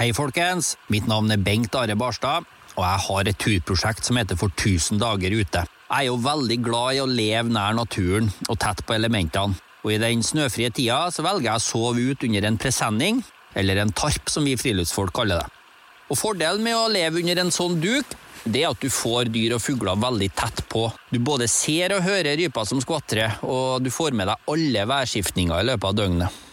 Hei, folkens. Mitt navn er Bengt Are Barstad, og jeg har et turprosjekt som heter For 1000 dager ute. Jeg er jo veldig glad i å leve nær naturen og tett på elementene. Og i den snøfrie tida så velger jeg å sove ut under en presenning, eller en tarp som vi friluftsfolk kaller det. Og Fordelen med å leve under en sånn duk det er at du får dyr og fugler veldig tett på. Du både ser og hører ryper som skvatrer, og du får med deg alle værskiftninger i løpet av døgnet.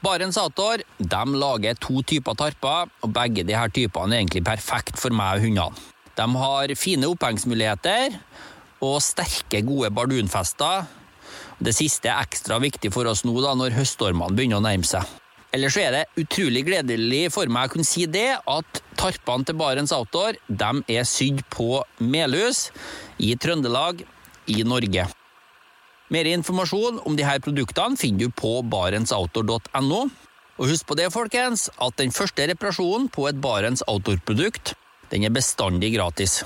Barents Outdoor de lager to typer tarper, og begge disse typene er egentlig perfekt for meg og hundene. De har fine opphengsmuligheter og sterke, gode bardunfester. Det siste er ekstra viktig for oss nå da, når høststormene begynner å nærme seg. Ellers er det utrolig gledelig for meg å kunne si det at tarpene til Barents Outdoor de er sydd på Melhus i Trøndelag i Norge. Mer informasjon om disse produktene finner du på barentsoutdoor.no. Og husk på det, folkens, at den første reparasjonen på et Barents Outdoor-produkt den er bestandig gratis.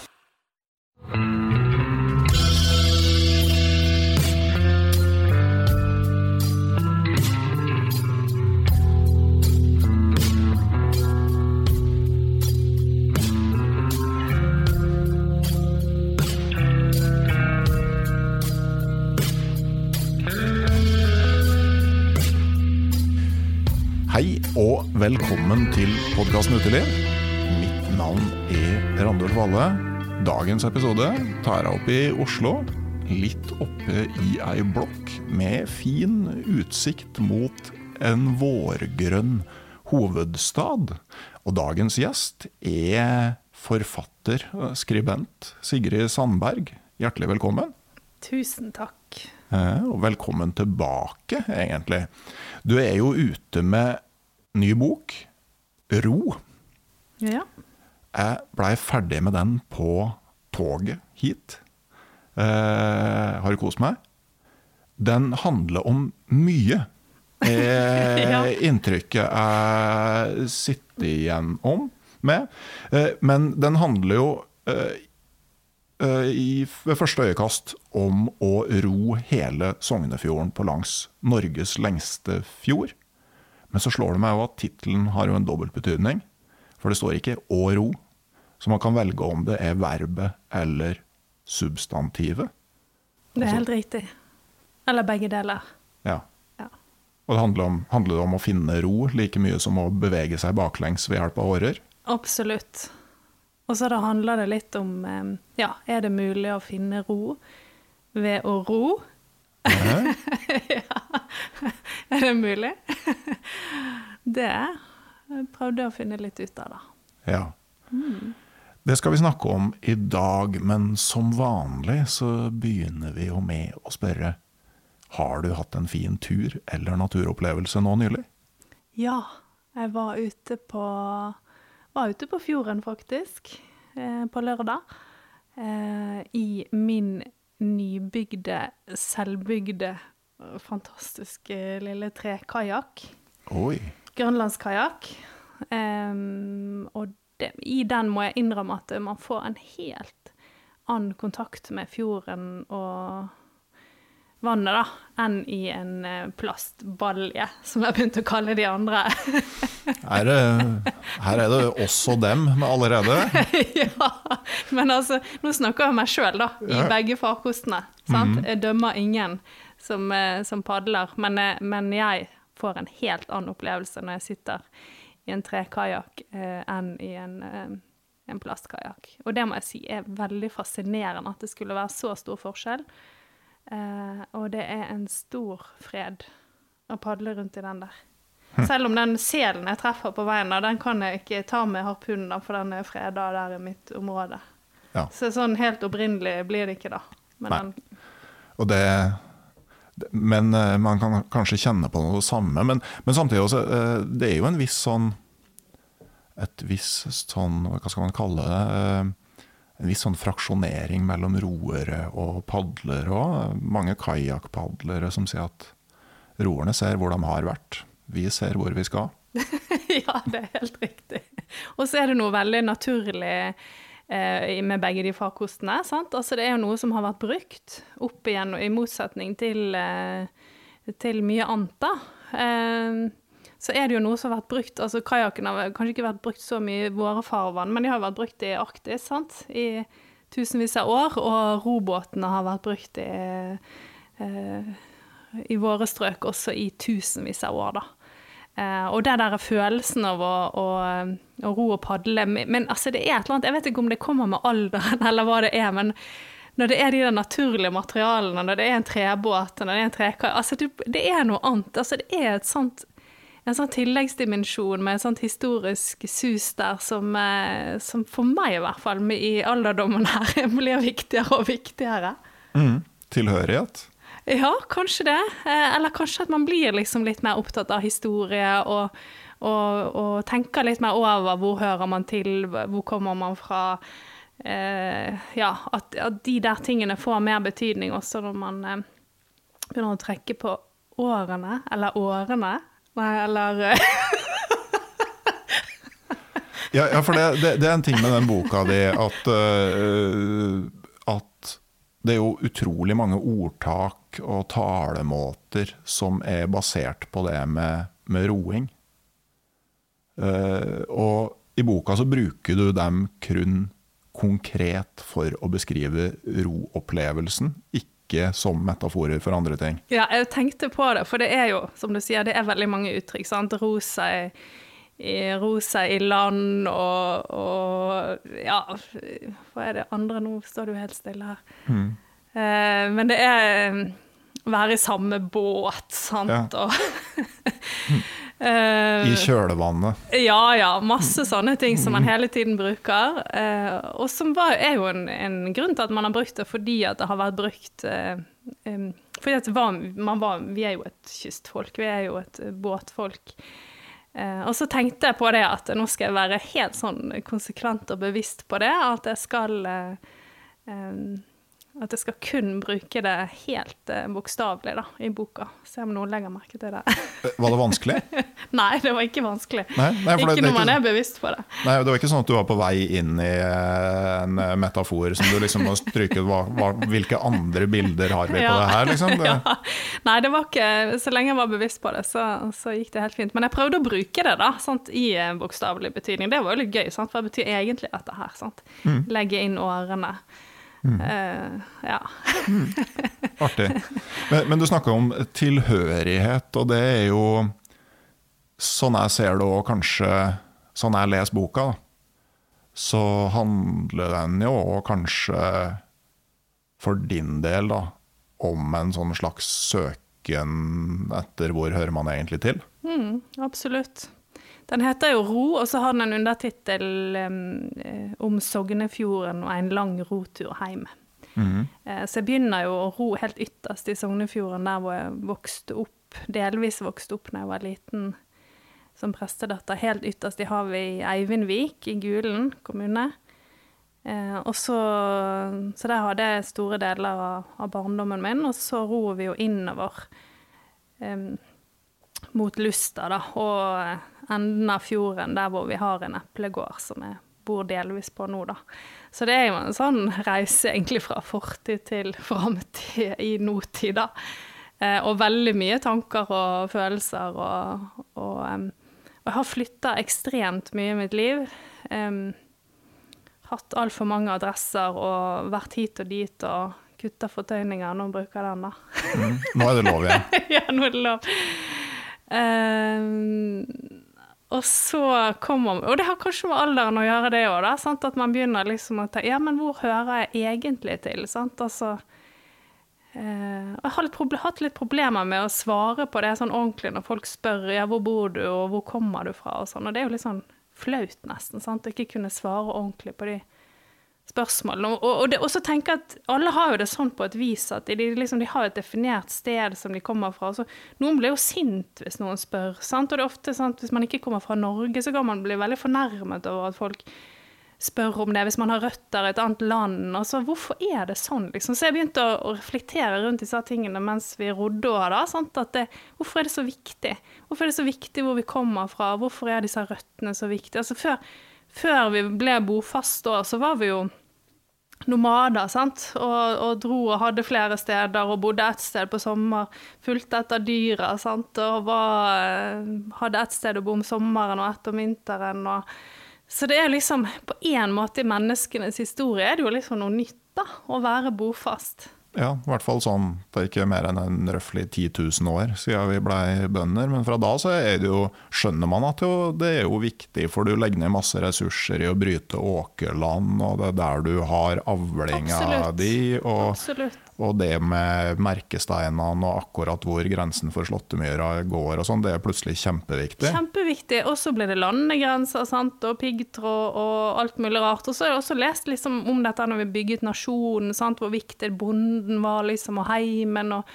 Og velkommen til podkasten Uteliv. Mitt navn er Randulf Valle. Dagens episode tar jeg opp i Oslo. Litt oppe i ei blokk med fin utsikt mot en vårgrønn hovedstad. Og dagens gjest er forfatter, skribent Sigrid Sandberg. Hjertelig velkommen. Tusen takk. Eh, Og velkommen tilbake, egentlig. Du er jo ute med ny bok, 'Ro'. Ja. Jeg blei ferdig med den på toget hit. Eh, har kost meg. Den handler om mye. Eh, Ja. inntrykket jeg sitter igjen om med. Eh, men den handler jo eh, eh, i, ved første øyekast om å ro hele Sognefjorden på langs Norges lengste fjord. Men så slår det meg jo at tittelen har jo en dobbeltbetydning. For det står ikke 'å ro'. Så man kan velge om det er verbet eller substantivet. Det er Altså- helt riktig. Eller begge deler. Ja. Ja. Og det handler, om, handler det om å finne ro like mye som å bevege seg baklengs ved hjelp av årer? Absolutt. Og så handler det litt om eh, Ja, er det mulig å finne ro ved å ro? Eh? Er det mulig? Det jeg prøvde jeg å finne litt ut av, da. Ja. Det skal vi snakke om i dag, men som vanlig så begynner vi jo med å spørre Har du hatt en fin tur eller naturopplevelse nå nylig? Ja, jeg var ute på Var ute på fjorden, faktisk, eh, på lørdag. Eh, I min nybygde, selvbygde, eh, fantastiske lille trekajakk. Grønlandskajakk. Um, og det, i den må jeg innrømme at man får en helt annen kontakt med fjorden og vannet, da, enn i en eh, plastbalje, som jeg begynte å kalle de andre. Her, er- her er det også dem med allerede. ja, men altså, nå snakker jeg meg sjøl, da, i Ja. begge farkostene. Sant? Jeg dømmer ingen som, eh, som padler, men, eh, men jeg får en helt annen opplevelse når jeg sitter i en trekajakk eh, enn i en, eh, en plastkajakk. Og det må jeg si er veldig fascinerende at det skulle være så stor forskjell. Eh, og det er en stor fred å padle rundt i den der. Selv om den selen jeg treffer på veien, den kan jeg ikke ta med harpunen, for den er freda der i mitt område. Ja. Så sånn helt opprinnelig blir det ikke, da. Men Nei. Og det, men eh, man kan kanskje kjenne på noe samme. Men, men samtidig også, eh, det er jo en viss sånn Et visst sånn, hva skal man kalle det? Eh, En viss sånn fraksjonering mellom roere og padlere òg. Mange kajakkpadlere som sier at roerne ser hvor de har vært. Vi ser hvor vi skal. ja, det er helt riktig. Og så er det noe veldig naturlig eh, med begge de farkostene. Sant? Altså, det er jo noe som har vært brukt opp igjen, i motsetning til, eh, til mye annet. da. Så er det jo noe som har vært brukt altså Kajakken har kanskje ikke vært brukt så mye i våre farvann, men de har vært brukt i Arktis sant? i tusenvis av år. Og robåtene har vært brukt i, eh, i våre strøk også i tusenvis av år, da. Eh, og det der følelsen av å, å, å ro og padle Men altså, det er et eller annet Jeg vet ikke om det kommer med alderen, eller hva det er, men når det er de der naturlige materialene, når det er en trebåt, når det er en trekaj altså, det, er noe annet. Altså, det er et sånt en sånn tilleggsdimensjon med et sånt historisk sus der som, eh, som for meg i hvert fall i alderdommen her blir viktigere og viktigere. Mm. Tilhørighet? Ja, kanskje det. Eh, eller kanskje at man blir liksom litt mer opptatt av historie og, og, og tenker litt mer over hvor hører man til, hvor kommer man fra. Eh, ja, at, at, de der tingene får mer betydning også når man eh, begynner å trekke på årene, eller årene, Nei, eller eh. ja, ja, for det, det, det, er en ting med den boka di at, uh, at det er jo utrolig mange ordtak og talemåter som er basert på det med, med roing. Uh, og i boka så bruker du dem kun konkret for å beskrive roopplevelsen, ikke ikke som metaforer for andre ting. Ja, jeg tenkte på det, for det er jo, som du sier, det er veldig mange uttrykk. sant? Rosa i, i, rosa i land og, og, Ja, hva er det andre? Nå står du helt stille her. Mm. Eh, men det er være i samme båt, sant, ja. og Uh, I kjølevannet. Ja, ja. Masse sånne ting som man hele tiden bruker. Uh, og som var, er jo en, en, grunn til at man har brukt det, fordi at det har vært brukt uh, um, fordi at var, var, Vi er jo et kystfolk, vi er jo et båtfolk. og så tenkte jeg på det at nå skal jeg være helt sånn konsekvent og bevisst på det. At jeg skal um, at jeg skal kun bruke det helt uh, bokstavelig da, i boka. Se om noen legger merke til det. Eh, var det vanskelig? nei, det var ikke vanskelig. Nei, nei, ikke det, når man er bevisst på det. Nei, Det var ikke sånn at du var på vei inn i eh, en metafor som du liksom må stryke hva, hva, Hvilke andre bilder har vi ja. på det her, liksom? Det... Ja. Nei, det var ikke Så lenge jeg var bevisst på det, så, så gikk det helt fint. Men jeg prøvde å bruke det da, sant, i bokstavelig betydning. Det var jo litt gøy. Sant? Hva betyr egentlig dette her? Sant? Mm. Legge inn årene. Mm. Uh, ja. mm. Artig. Men, men du snakka om tilhørighet, og det er jo Sånn jeg ser det, og kanskje sånn jeg leser boka, så handler den jo òg kanskje for din del da, om en sånn slags søken etter hvor hører man egentlig til? Mm, absolutt. Den heter jo 'Ro', og så har den en undertittel um, om Sognefjorden og en lang rotur hjem. Mm. -hmm. så jeg begynner jo å ro helt ytterst i Sognefjorden, der hvor jeg vokste opp, delvis vokste opp da jeg var liten som prestedatter. Helt ytterst i havet i Eivindvik i Gulen kommune. Eh, og så, så der hadde jeg store deler av, av barndommen min, og så ror vi jo innover. eh, mot Lusta, da, og enden av fjorden der hvor vi har en eplegård som jeg bor delvis på nå, da. Så det er jo en sånn reise egentlig fra fortid til framtid i nåtid, da. Eh, og veldig mye tanker og følelser og, og, um, og jeg har flytta ekstremt mye i mitt liv. Um, hatt altfor mange adresser og vært hit og dit og kutta fortøyninger. Nå bruker jeg den, da. Mm, nå er det lov igjen. ja, nå er det lov. Um, og så kommer Og det har kanskje med alderen å gjøre, det òg, At man begynner liksom å tenke Ja, men hvor hører jeg egentlig til? Sant? Altså eh, Jeg har litt hatt litt problemer med å svare på det sånn ordentlig når folk spør ja, hvor bor du, og hvor kommer du fra, og sånn. Og det er jo litt sånn flaut, nesten, å ikke kunne svare ordentlig på de spørsmål. Og, og, og, så tenker at alle har jo det sånn på et vis at de, liksom, de har et definert sted som de kommer fra. Så noen blir jo sint hvis noen spør. Sant? Og det er ofte sant, hvis man ikke kommer fra Norge, så kan man bli veldig fornærmet over at folk spør om det hvis man har røtter i et annet land. Altså, hvorfor er det sånn? Liksom? Så jeg begynte å, å, reflektere rundt disse tingene mens vi rodde òg. Hvorfor er det så viktig? Hvorfor er det så viktig hvor vi kommer fra? Hvorfor er disse røttene så viktige? Altså, før før vi ble bofast da, så var vi jo nomader, sant. Og, og, dro og hadde flere steder og bodde ett sted på sommer. Fulgte etter dyra, sant. Og var, eh, hadde ett sted å bo om sommeren og ett om vinteren. Og, så det er liksom På én måte i menneskenes historie er det jo liksom noe nytt, da. Å være bofast. Ja, i hvert fall sånn Det er ikke mer enn en røftlig 10 000 år siden vi blei bønder. Men fra da så er det jo, skjønner man at jo, det er jo viktig, for du legger ned masse ressurser i å bryte åkerland, og det er der du har avlinga di. Og, Absolutt. Og det med merkesteinene og akkurat hvor grensen for slåttemyra går og sånn, det er plutselig kjempeviktig. Kjempeviktig. Og så ble det landegrenser sant? og piggtråd og alt mulig rart. Og så har jeg også lest liksom om dette når vi bygget nasjonen, sant? hvor viktig bonden var, liksom, og heimen. og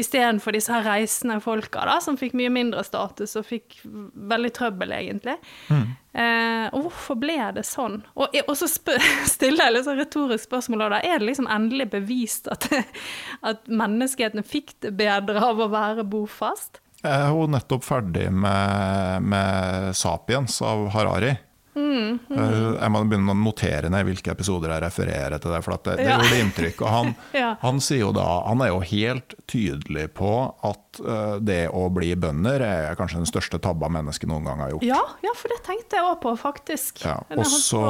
Istedenfor disse her reisende folka da, som fikk mye mindre status og fikk veldig trøbbel, egentlig. Mm. Eh, og hvorfor ble det sånn? Og, og så stiller jeg litt sånn retorisk spørsmål da. Er det liksom endelig bevist at, at menneskeheten fikk det bedre av å være bofast? Jeg er jo nettopp ferdig med, med 'Sapiens' av Harari. Mm, mm. Jeg må begynne å notere ned hvilke episoder jeg refererer til det, for det, det ja. gjorde inntrykk. Og han, ja. han, sier jo da, han er jo helt tydelig på at uh, det å bli bønder er kanskje den største tabba mennesket noen gang har gjort. Ja, ja for det tenkte jeg òg på, faktisk. Ja, også,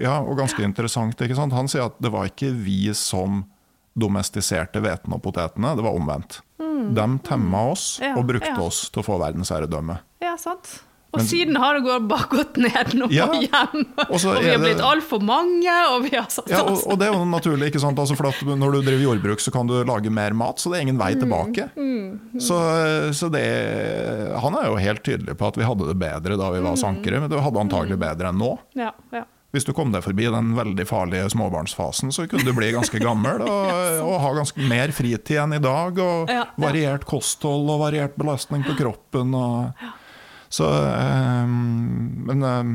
ja, og ganske interessant. ikke sant? Han sier at det var ikke vi som domestiserte hveten og potetene, det var omvendt. Mm. De temma oss og brukte oss til å få verdensherredømme. Ja, sant. Og siden har det bare gått ned nå ja, hjem, Og, og vi har blitt altfor mange, og vi har satt ja, og, og, det er jo naturlig, ikke sant? Altså for når du driver jordbruk, så kan du lage mer mat, så det er ingen vei mm, tilbake. Mm, mm, så, så, det Han er jo helt tydelig på at vi hadde det bedre da vi var mm. sankere, men det hadde antagelig mm. bedre enn nå. Ja, ja. Hvis du kom deg forbi den veldig farlige småbarnsfasen, så kunne du bli ganske gammel og, og ha ganske mer fritid enn i dag. Og variert kosthold og variert belastning på kroppen. og så, ehm, men ehm,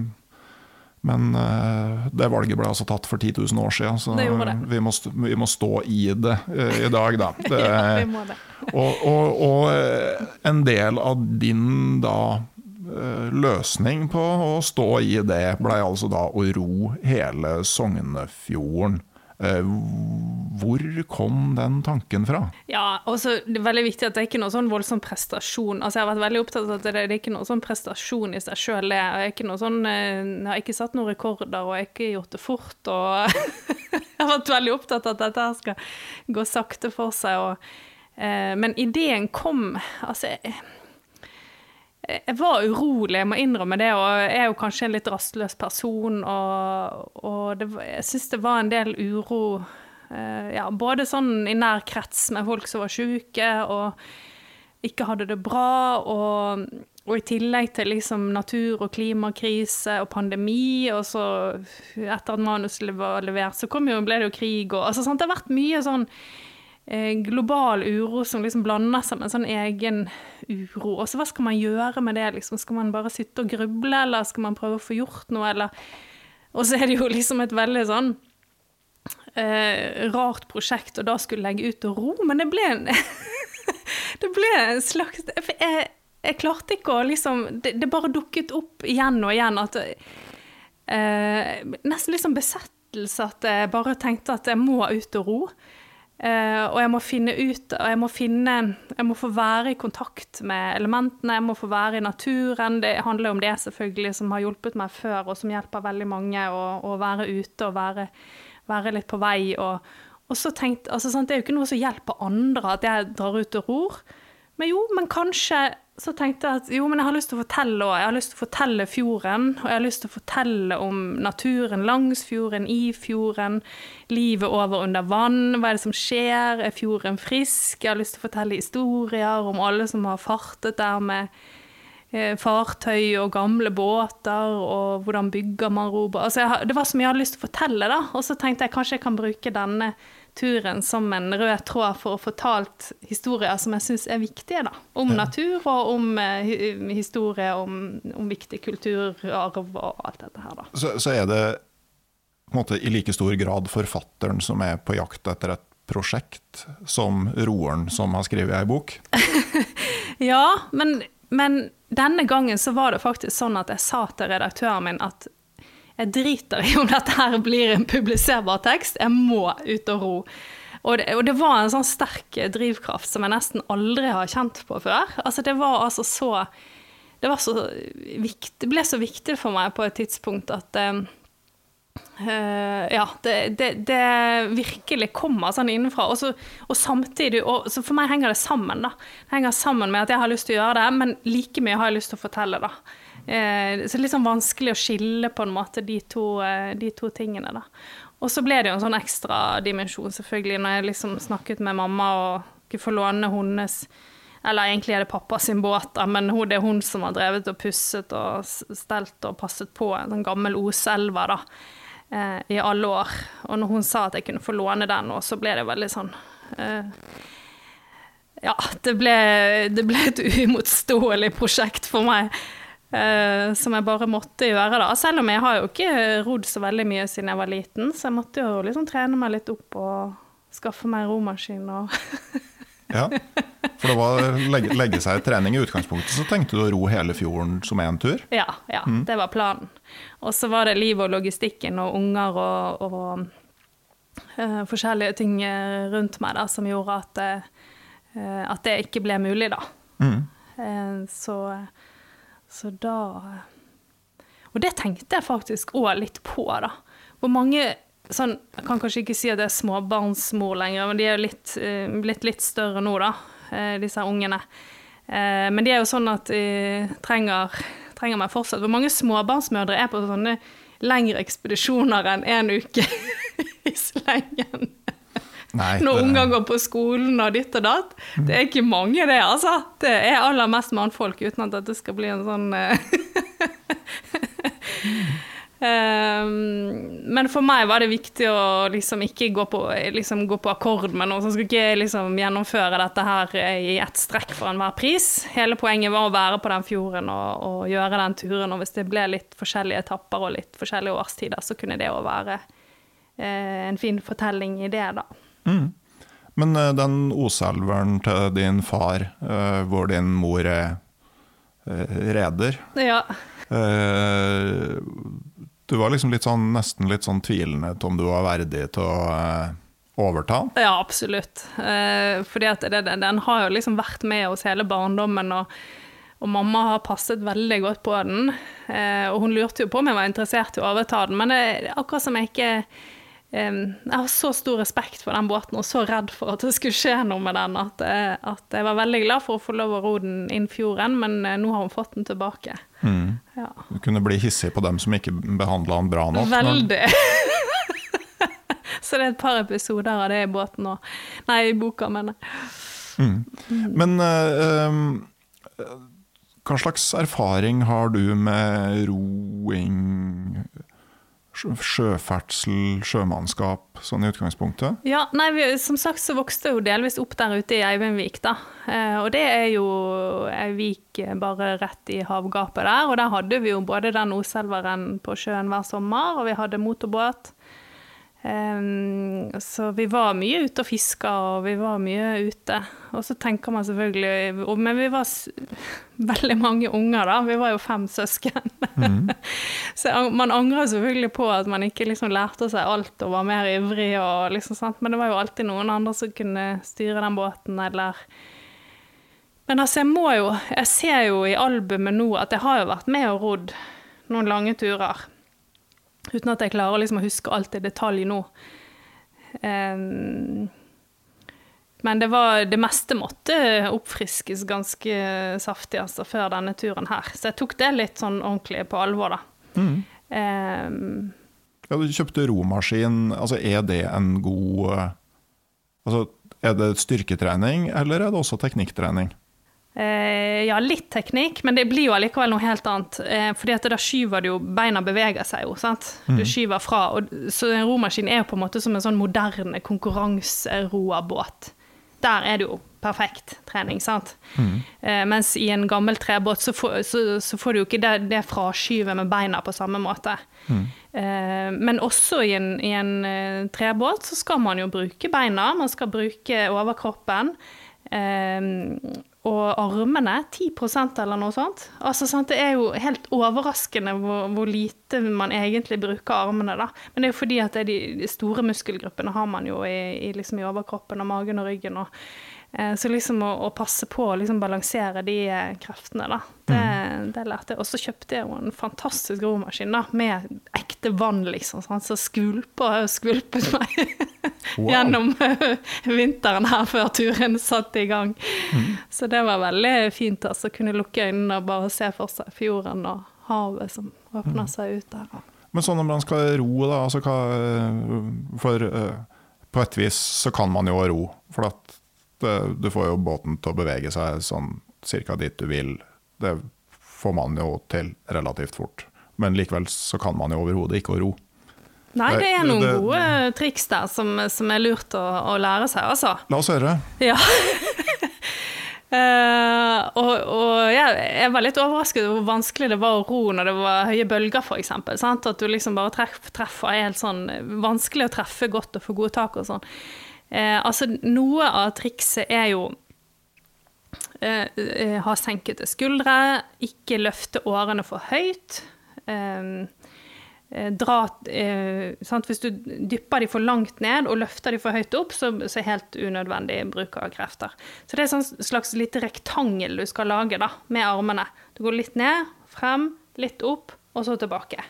men uh, det valget ble altså tatt for 10 000 år siden, så vi må, vi, må, stå i det i dag, da. Det, ja, vi må det. og, og, og, eh, en del av din da løsning på å stå i det, ble altså da å ro hele Sognefjorden. Eh, hvor kom den tanken fra? Ja, også, Det er veldig viktig at det er ikke noe sånn voldsom prestasjon. Altså, Jeg har vært veldig opptatt av at det, det er ikke noe sånn prestasjon i seg sjøl. Jeg, sånn, eh, jeg har ikke satt noen rekorder, og jeg har ikke gjort det fort. og Jeg har vært veldig opptatt av at dette skal gå sakte for seg. Og, eh, men ideen kom altså var urolig, jeg må innrømme det. Og jeg er jo kanskje en litt rastløs person. Og, og det, jeg syns det var en del uro, eh, ja, både sånn i nær krets med folk som var sjuke og ikke hadde det bra. Og, og i tillegg til liksom natur- og klimakrise og pandemi. Og så, etter at manuset var levert, så jo, ble det jo krig og altså? Det har vært mye sånn Eh, global uro som liksom blander seg med en sånn egen uro. Og så hva skal man gjøre med det? Liksom? Skal man bare sitte og gruble, eller skal man prøve å få gjort noe, eller Og så er det jo liksom et veldig sånn eh, rart prosjekt, og da skulle legge ut og ro, men det ble en Det ble en slags jeg, jeg, klarte ikke å liksom det, det, bare dukket opp igjen og igjen at eh, Nesten liksom besettelse at jeg bare tenkte at jeg må ut og ro. Uh, og jeg må finne ut og jeg må finne Jeg må få være i kontakt med elementene, jeg må få være i naturen. Det handler om det, selvfølgelig, som har hjulpet meg før, og som hjelper veldig mange. Å, å være ute og være, være, litt på vei. Og, og så tenkt, altså, sant, Det er jo ikke noe som hjelper andre at jeg drar ut og ror. Men jo, men kanskje så tenkte jeg at jo, men jeg har lyst til å fortelle òg. Jeg har lyst til å fortelle fjorden. Og jeg har lyst til å fortelle om naturen langs fjorden, i fjorden. Livet over under vann. Hva er det som skjer? Er fjorden frisk? Jeg har lyst til å fortelle historier om alle som har fartet der med eh, fartøy og gamle båter, og hvordan bygger man robåter. Altså, det var så mye jeg hadde lyst til å fortelle, da. Og så tenkte jeg kanskje jeg kan bruke denne turen som en rød tråd for å fortalt historier som jeg syns er viktige, da. Om ja. natur og om uh, historie, om, om, viktig kulturarv og alt dette her, da. Så, så er det på en måte i like stor grad forfatteren som er på jakt etter et prosjekt, som roeren som har skrevet ei bok? ja, men, men denne gangen så var det faktisk sånn at jeg sa til redaktøren min at jeg driter i om dette her blir en publiserbar tekst, jeg må ut og ro. Og det, og det, var en sånn sterk drivkraft som jeg nesten aldri har kjent på før. Altså det var altså så Det, så viktig, ble så viktig for meg på et tidspunkt at Uh, ja, det, det, det, virkelig kommer sånn innenfra. Og, så, og samtidig og, Så for meg henger det sammen, da. Det henger sammen med at jeg har lyst til å gjøre det, men like mye har jeg lyst til å fortelle, da. Uh, så litt sånn vanskelig å skille på en måte de to, uh, de to tingene, da. Og så ble det jo en sånn ekstra dimensjon, selvfølgelig, når jeg liksom snakket med mamma og ikke får låne hennes eller egentlig er det pappa sin båt, da, men det er hun som har drevet og pusset og stelt og passet på en sånn gammel Oselva, da eh, i alle år. Og når hun sa at jeg kunne få låne den, så ble det veldig sånn eh, Ja, det ble, det ble, et uimotståelig prosjekt for meg. Eh, som jeg bare måtte gjøre, da. Selv om jeg har jo ikke rodd så veldig mye siden jeg var liten, så jeg måtte jo liksom trene meg litt opp og skaffe meg romaskin og Ja, for det var legge, legge seg i trening i utgangspunktet, så tenkte du å ro hele fjorden som én tur? Ja, ja mm. det var planen. Og så var det liv og logistikken og unger og, og uh, forskjellige ting eh, rundt meg da, som gjorde at, uh, at det ikke ble mulig, da. Mm. Uh, så, så da Og det tenkte jeg faktisk òg litt på, da. Hvor mange sånn, Jeg kan kanskje ikke si at det er småbarnsmor lenger, men de er jo litt, blitt litt større nå, da, disse ungene. Men de er jo sånn at de trenger trenger meg fortsatt. Hvor mange småbarnsmødre er på sånne lengre ekspedisjoner enn én en uke i slengen? Nei, Når unger går på skolen og ditt og datt. Det er ikke mange, det, altså. Det er aller mest mannfolk, uten at dette skal bli en sånn eh, Um, men for meg var det viktig å liksom ikke gå på, liksom gå på akkord med noen som skulle ikke liksom gjennomføre dette her i ett strekk for enhver pris. Hele poenget var å være på den fjorden og, og, gjøre den turen. Og hvis det ble litt forskjellige etapper og litt forskjellige årstider, så kunne det òg være eh, en fin fortelling i det, da. Mm. Men uh, den Oselveren til din far, uh, hvor din mor er uh, reder ja. Du var liksom litt sånn, nesten litt sånn tvilende til om du var verdig til å overta? Ja, absolutt. Fordi at det, den har jo liksom vært med oss hele barndommen. og, og mamma har passet veldig godt på den. Eh, og hun lurte jo på om jeg var interessert i å overta den, men det, akkurat som jeg ikke jeg har så stor respekt for den båten og så redd for at det skulle skje noe med den, at, at jeg var veldig glad for å få lov å ro den inn fjorden, men nå har hun fått den tilbake. Mm. Ja. Du kunne bli hissig på dem som ikke behandla den bra nok. Veldig. Så det er et par episoder av det i båten òg. Nei, i boka, mener jeg. Mm. Mm. Men uh, hva slags erfaring har du med roing sjøferdsel, sjømannskap, sånn i utgangspunktet? Ja, nei, vi, Som sagt så vokste jeg jo delvis opp der ute i Eivindvik, da. Eh, og det er jo ei vik bare rett i havgapet der. Og der hadde vi jo både den Oselveren på sjøen hver sommer, og vi hadde motorbåt. Um, så vi var mye ute og fiska, og vi var mye ute. Og så tenker man selvfølgelig Men vi var veldig mange unger, da. Vi var jo fem søsken. Mm. så man angrer selvfølgelig på at man ikke liksom lærte seg alt og var mer ivrig. Og liksom, sant? Men det var jo alltid noen andre som kunne styre den båten, eller Men altså, jeg må jo Jeg ser jo i albumet nå at jeg har jo vært med og rodd noen lange turer. Uten at jeg klarer liksom å huske alt i detalj nå. Um, men det, var, det meste måtte oppfriskes ganske saftig altså, før denne turen her. Så jeg tok det litt sånn ordentlig på alvor, da. Mm. Um, ja, du kjøpte romaskin. Altså, er det en god Altså, er det styrketrening, eller er det også teknikktrening? Eh, ja, litt teknikk, men det blir jo allikevel noe helt annet. Eh, fordi at da skyver du jo Beina beveger seg jo, sant. Du mm. skyver fra. Og, så en romaskin er jo på en måte som en sånn moderne konkurranseroabåt. Der er det jo perfekt trening, sant. Mm. Eh, mens i en gammel trebåt så, får, så, så får du jo ikke det, det fraskyvet med beina på samme måte. Mm. Eh, men også i en, i en trebåt så skal man jo bruke beina, man skal bruke overkroppen. Eh, og armene 10% eller noe sånt. Altså, sant? Det er jo helt overraskende hvor, hvor, lite man egentlig bruker armene. da. Men det er jo fordi at de, store muskelgruppene har man jo i, i, liksom i overkroppen og magen og ryggen. og så liksom å, å, passe på å liksom balansere de eh, kreftene, da, det, mm. det lærte jeg. Og så kjøpte jeg jo en fantastisk romaskin da, med ekte vann, liksom. Sånn, så skvulpa og skvulpet meg wow. gjennom vinteren her før turen satte i gang. Mm. Så det var veldig fint altså, å kunne lukke øynene og bare se for seg fjorden og havet som åpner mm. seg ut der. Men sånn når man skal ro, da, altså hva For på et vis så kan man jo ro. For at du får jo båten til å bevege seg sånn cirka dit du vil. Det får man jo til relativt fort. Men likevel så kan man jo overhodet ikke å ro. Nei, det er noen det, gode triks der som, som er lurt å, å, lære seg, altså. La oss høre. Ja. uh, og, og jeg, jeg, var litt overrasket over hvor vanskelig det var å ro når det var høye bølger, f.eks. At du liksom bare treff, treffer helt sånn Vanskelig å treffe godt og få gode tak og sånn. Eh, altså, noe av trikset er jo eh, eh, ha senkete skuldre, ikke løfte årene for høyt. Eh, eh dra, Hvis du dypper de for langt ned og løfter de for høyt opp, så, så er helt unødvendig bruk av krefter. Så det er et slags lite rektangel du skal lage da, med armene. Du går litt ned, frem, litt opp, og så tilbake.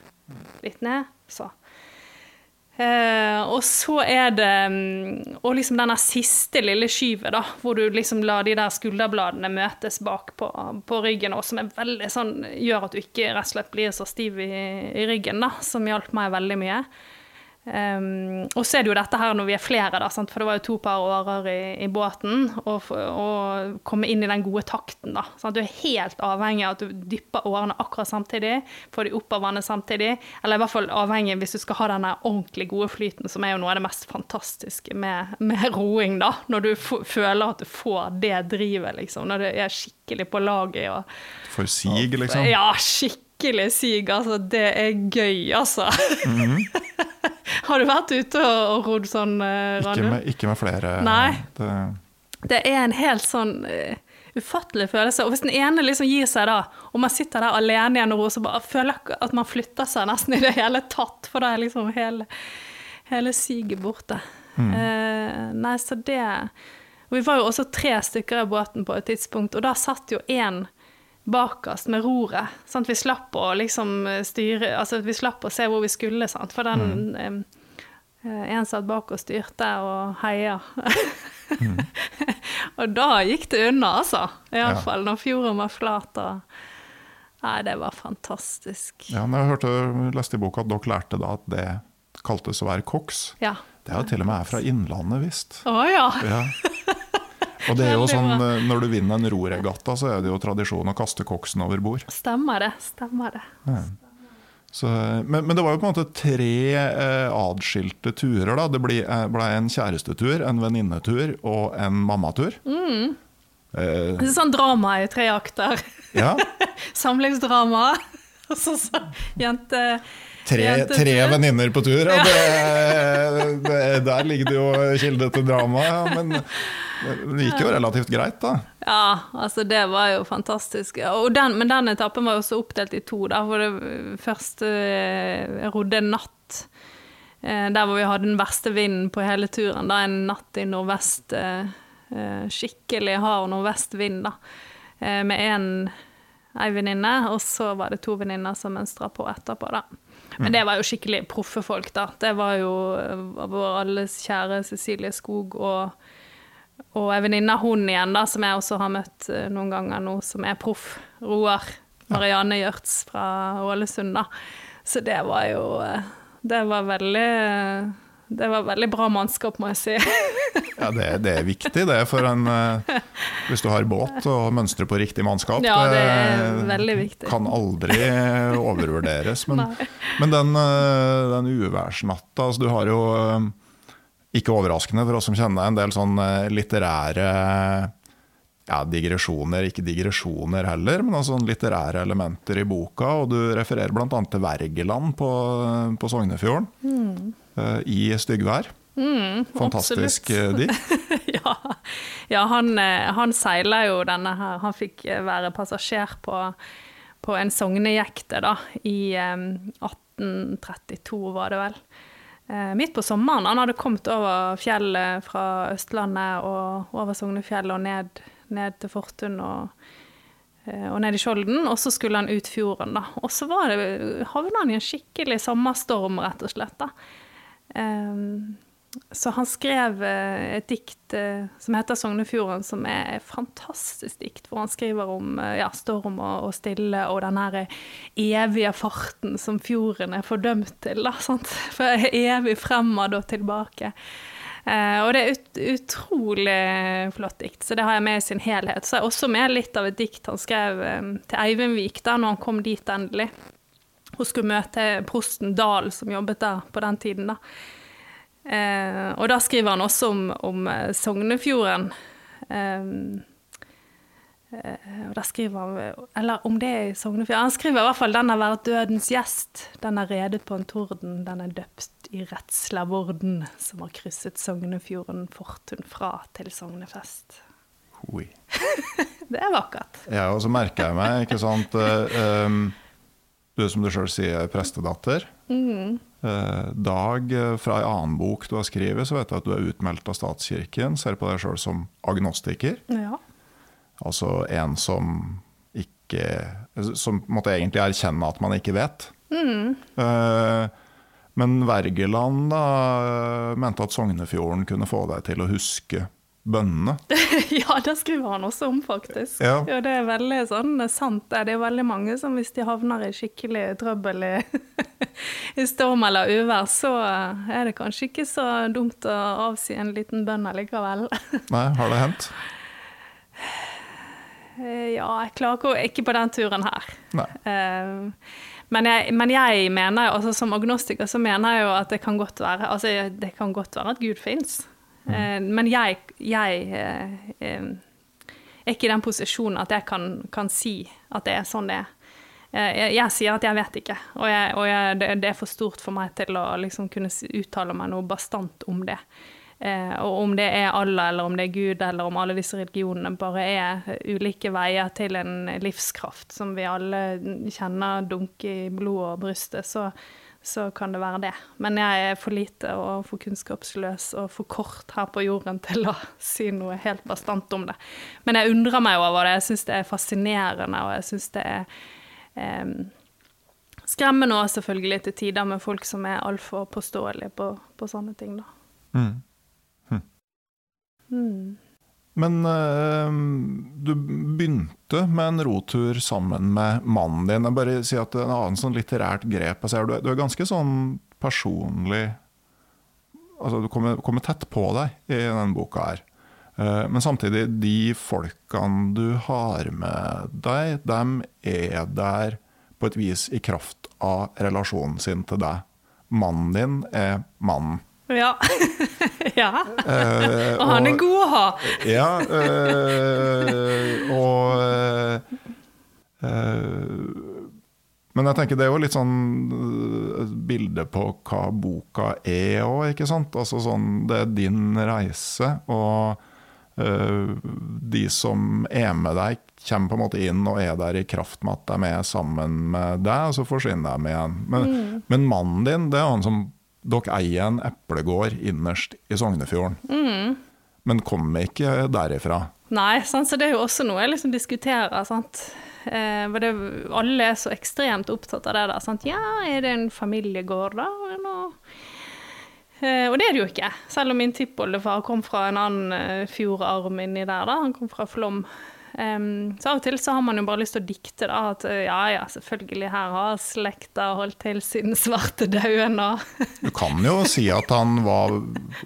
Litt ned, så. Uh, og så er det mm, Og liksom denne siste lille skyvet, da, hvor du liksom lar de der skulderbladene møtes bak på, på ryggen, og som veldig sånn, gjør at du ikke rett og slett blir så stiv i, i ryggen, da, som hjalp meg veldig mye. Um, og så er det jo dette her når vi er flere, da, sant? for det var jo to par årer i, i båten. Å komme inn i den gode takten. da. Sant? Du er helt avhengig av at du dypper årene akkurat samtidig. Får de opp av vannet samtidig. Eller i hvert fall avhengig hvis du skal ha denne ordentlig gode flyten, som er jo noe av det mest fantastiske med, med roing. da. Når du føler at du får det drivet, liksom. Når du er skikkelig på laget. Og, For sig, liksom? Ja, skikkelig sig. Altså, det er gøy, altså. Mm -hmm. Har du vært ute og rodd sånn, uh, ikke med, ikke med, flere. Nei. Det, det er en helt sånn uh, ufattelig følelse. Og hvis den ene liksom gir seg da, og man sitter der alene igjen og ro, så bare føler at man flytter seg nesten i det hele tatt, for da er liksom hele, hele siget borte. Mm. Uh, nei, så det Og vi var jo også tre stykker i båten på et tidspunkt, og da satt jo én bakerst med roret. Sant? Vi slapp å liksom styre Altså vi slapp å se hvor vi skulle, sant? for den mm. eh, En satt bak og styrte og heia. mm. og da gikk det unna, altså. Iallfall ja. når fjorden var flat. og Nei, det var fantastisk. Ja, men Jeg hørte, leste i boka at dere lærte da at det kaltes å være koks. Ja. Det er jo til og med er fra Innlandet, visst. Å ja. ja. Og det er jo sånn, eh, Når du vinner en roregatta, så er det jo tradisjon å kaste koksen over bord. Stemmer det. stemmer det. Ja. Så, men, men, det var jo på en måte tre eh, adskilte turer. da. Det ble, eh, ble en kjærestetur, en venninnetur og en mammatur. Mm. Eh, det er sånn drama i tre akter. Ja. Samlingsdrama. Og så, så jente... Tre, tre venninner på tur, og det, det, der ligger det jo kilde til drama. Men det gikk jo relativt greit, da. Ja, altså det var jo fantastisk. Den, men den etappen var jo også oppdelt i to. Da, for det første eh, jeg rodde en natt eh, der hvor vi hadde den verste vinden på hele turen. Da, en natt i nordvest. Eh, skikkelig hard nordvestvind, da. Med en ei venninne, og så var det to venninner som mønstra på etterpå, da. Men det var jo skikkelig proffe folk, da. Det var jo vår alles kjære Cecilie Skog og, og ei venninne av hun igjen, da, som jeg også har møtt eh, noen ganger nå, som er proff. Roar. Marianne Gjørts fra Ålesund, da. Så det var jo eh, Det var veldig det var veldig bra mannskap, må jeg si. ja, det, det, er viktig det for en uh, Hvis du har båt og mønstrer på riktig mannskap. Ja, det er veldig viktig. Kan aldri overvurderes. Men, men den, uh, den uværsnatta altså Du har jo, ikke overraskende for oss som kjenner en del sånn litterære ja, digresjoner, ikke digresjoner heller, men altså litterære elementer i boka. Og du refererer bl.a. til Wergeland på, på Sognefjorden. Mm. uh, i styggvær. Mm, Fantastisk eh, dikt. ja, ja han, eh, han seiler jo denne her. Han fikk være passasjer på, på en sognejekte da, i um, 1832, var det vel. Midt på sommeren. Han hadde kommet over fjellet fra Østlandet og over Sognefjellet og ned, ned til Fortun og, eh, og ned i Skjolden. Og så skulle han ut fjorden, da. Og så var det, havna han i en skikkelig sommerstorm, rett og slett. da. Um, så han skrev eh, et dikt eh, som heter 'Sognefjorden', som er et fantastisk dikt, hvor han skriver om ja, storm og stille og den her evige farten som fjorden er fordømt til. Da, sant? For evig fremad og tilbake. Eh, og det er ut, utrolig flott dikt, så det har jeg med i sin helhet. Så jeg også med litt av et dikt han skrev eh, til Eivindvik da når han kom dit endelig. Hun skulle møte prosten Dahl, som jobbet der på den tiden. da. Eh, og da skriver han også om, om Sognefjorden. Eh, og da skriver han Eller om det er i Sognefjorden Han skriver i hvert fall 'Den har vært dødens gjest'. 'Den er redet på en torden'. 'Den er døpt i redsla vorden', som har krysset Sognefjorden fortun fra til Sognefest. Oi. Det er vakkert. Ja, og så merker jeg meg, ikke sant eh, um, Du som du sjøl sier, er prestedatter. Uh, Dag, eh, fra en annen bok du har skrevet, så vet jeg at du er utmeldt av statskirken. Ser på deg sjøl som agnostiker. Ja. Altså en som ikke Som måtte egentlig erkjenne at man ikke vet. Mm. men Wergeland da mente at Sognefjorden kunne få deg til å huske bønnene. ja, det skriver han også om, faktisk. Ja. det er veldig sånn sant. Det Det er veldig mange som hvis de havner i skikkelig trøbbel i, i storm eller uvær, så er det kanskje ikke så dumt å avsi en liten bønn allikevel. Nei, har det hendt? Eh, ja, jeg klarer ikke, ikke på den turen her. Eh, Men jeg, men jeg mener jo, altså som agnostiker så mener jeg jo at det kan godt være altså det kan godt være at Gud fins. Men jeg, jeg eh, eh, er ikke i den posisjonen at jeg kan, kan si at det er sånn det er. Eh, Jeg, jeg sier at jeg vet ikke, og, jeg, og jeg, det, det er for stort for meg til å liksom kunne uttale meg noe bastant om det. Eh, og om det er Allah, eller om det er Gud, eller om alle disse religionene bare er ulike veier til en livskraft som vi alle kjenner dunke i blodet og brystet, så, så kan det være det. Men jeg er for lite og for kunnskapsløs og for kort her på jorden til å si noe helt bastant om det. Men jeg undrer meg over det. Jeg syns det er fascinerende, og jeg syns det er eh, skremmende òg, selvfølgelig, til tider med folk som er altfor påståelige på, på sånne ting, da. Mm. Mm. Men eh, du begynte med en rotur sammen med mannen din. Jeg bare si at En annen sånn litterært grep jeg ser, du, er, du er ganske sånn personlig altså Du kommer, kommer tett på deg i denne boka her. Eh, men samtidig, de folkene du har med deg, dem er der på et vis i kraft av relasjonen sin til deg. Mannen din er mannen. Ja. ja. Uh, Og han er god å ha. Ja, Uh, og uh, Men jeg tenker det er jo litt sånn et bilde på hva boka er òg, ikke sant? Altså sånn, det er din reise, og de som er med deg, kommer på en måte inn og er der i kraft med at de er sammen med deg, og så forsvinner de igjen. Men, men mannen din, det er han som Dere eier en eplegård innerst i Sognefjorden men kommer ikke derifra. Nei, sant? så det er jo også noe jeg liksom diskuterer. Sant? Eh, det, alle er så ekstremt opptatt av det der. Sant? Ja, er det en familiegård, da? Eh, og det er det jo ikke. Selv om min tippoldefar kom fra en annen eh, fjordarm inni der. da, Han kom fra Flåm. Em, så av og til så har man jo bare lyst til å dikte da, at eh, ja ja, selvfølgelig her har slekta holdt til siden svartedauden og Du kan jo si at han var,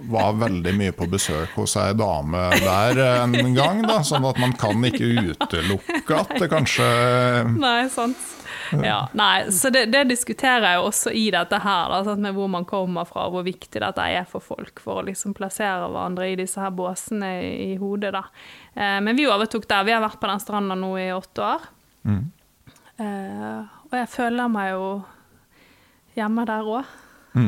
var veldig mye på besøk hos ei dame der en gang, da, sånn at man kan ikke utelukke at det kanskje Nei, sant. Ja, nei, så det, det diskuterer jeg jo også i dette her, da, med hvor man kommer fra, og hvor viktig dette er for folk, for å liksom plassere hverandre i disse her båsene i, i hodet. da. Eh, men vi overtok der. Vi har vært på den stranda nå i åtte år. Eh, og jeg føler meg jo hjemme der òg.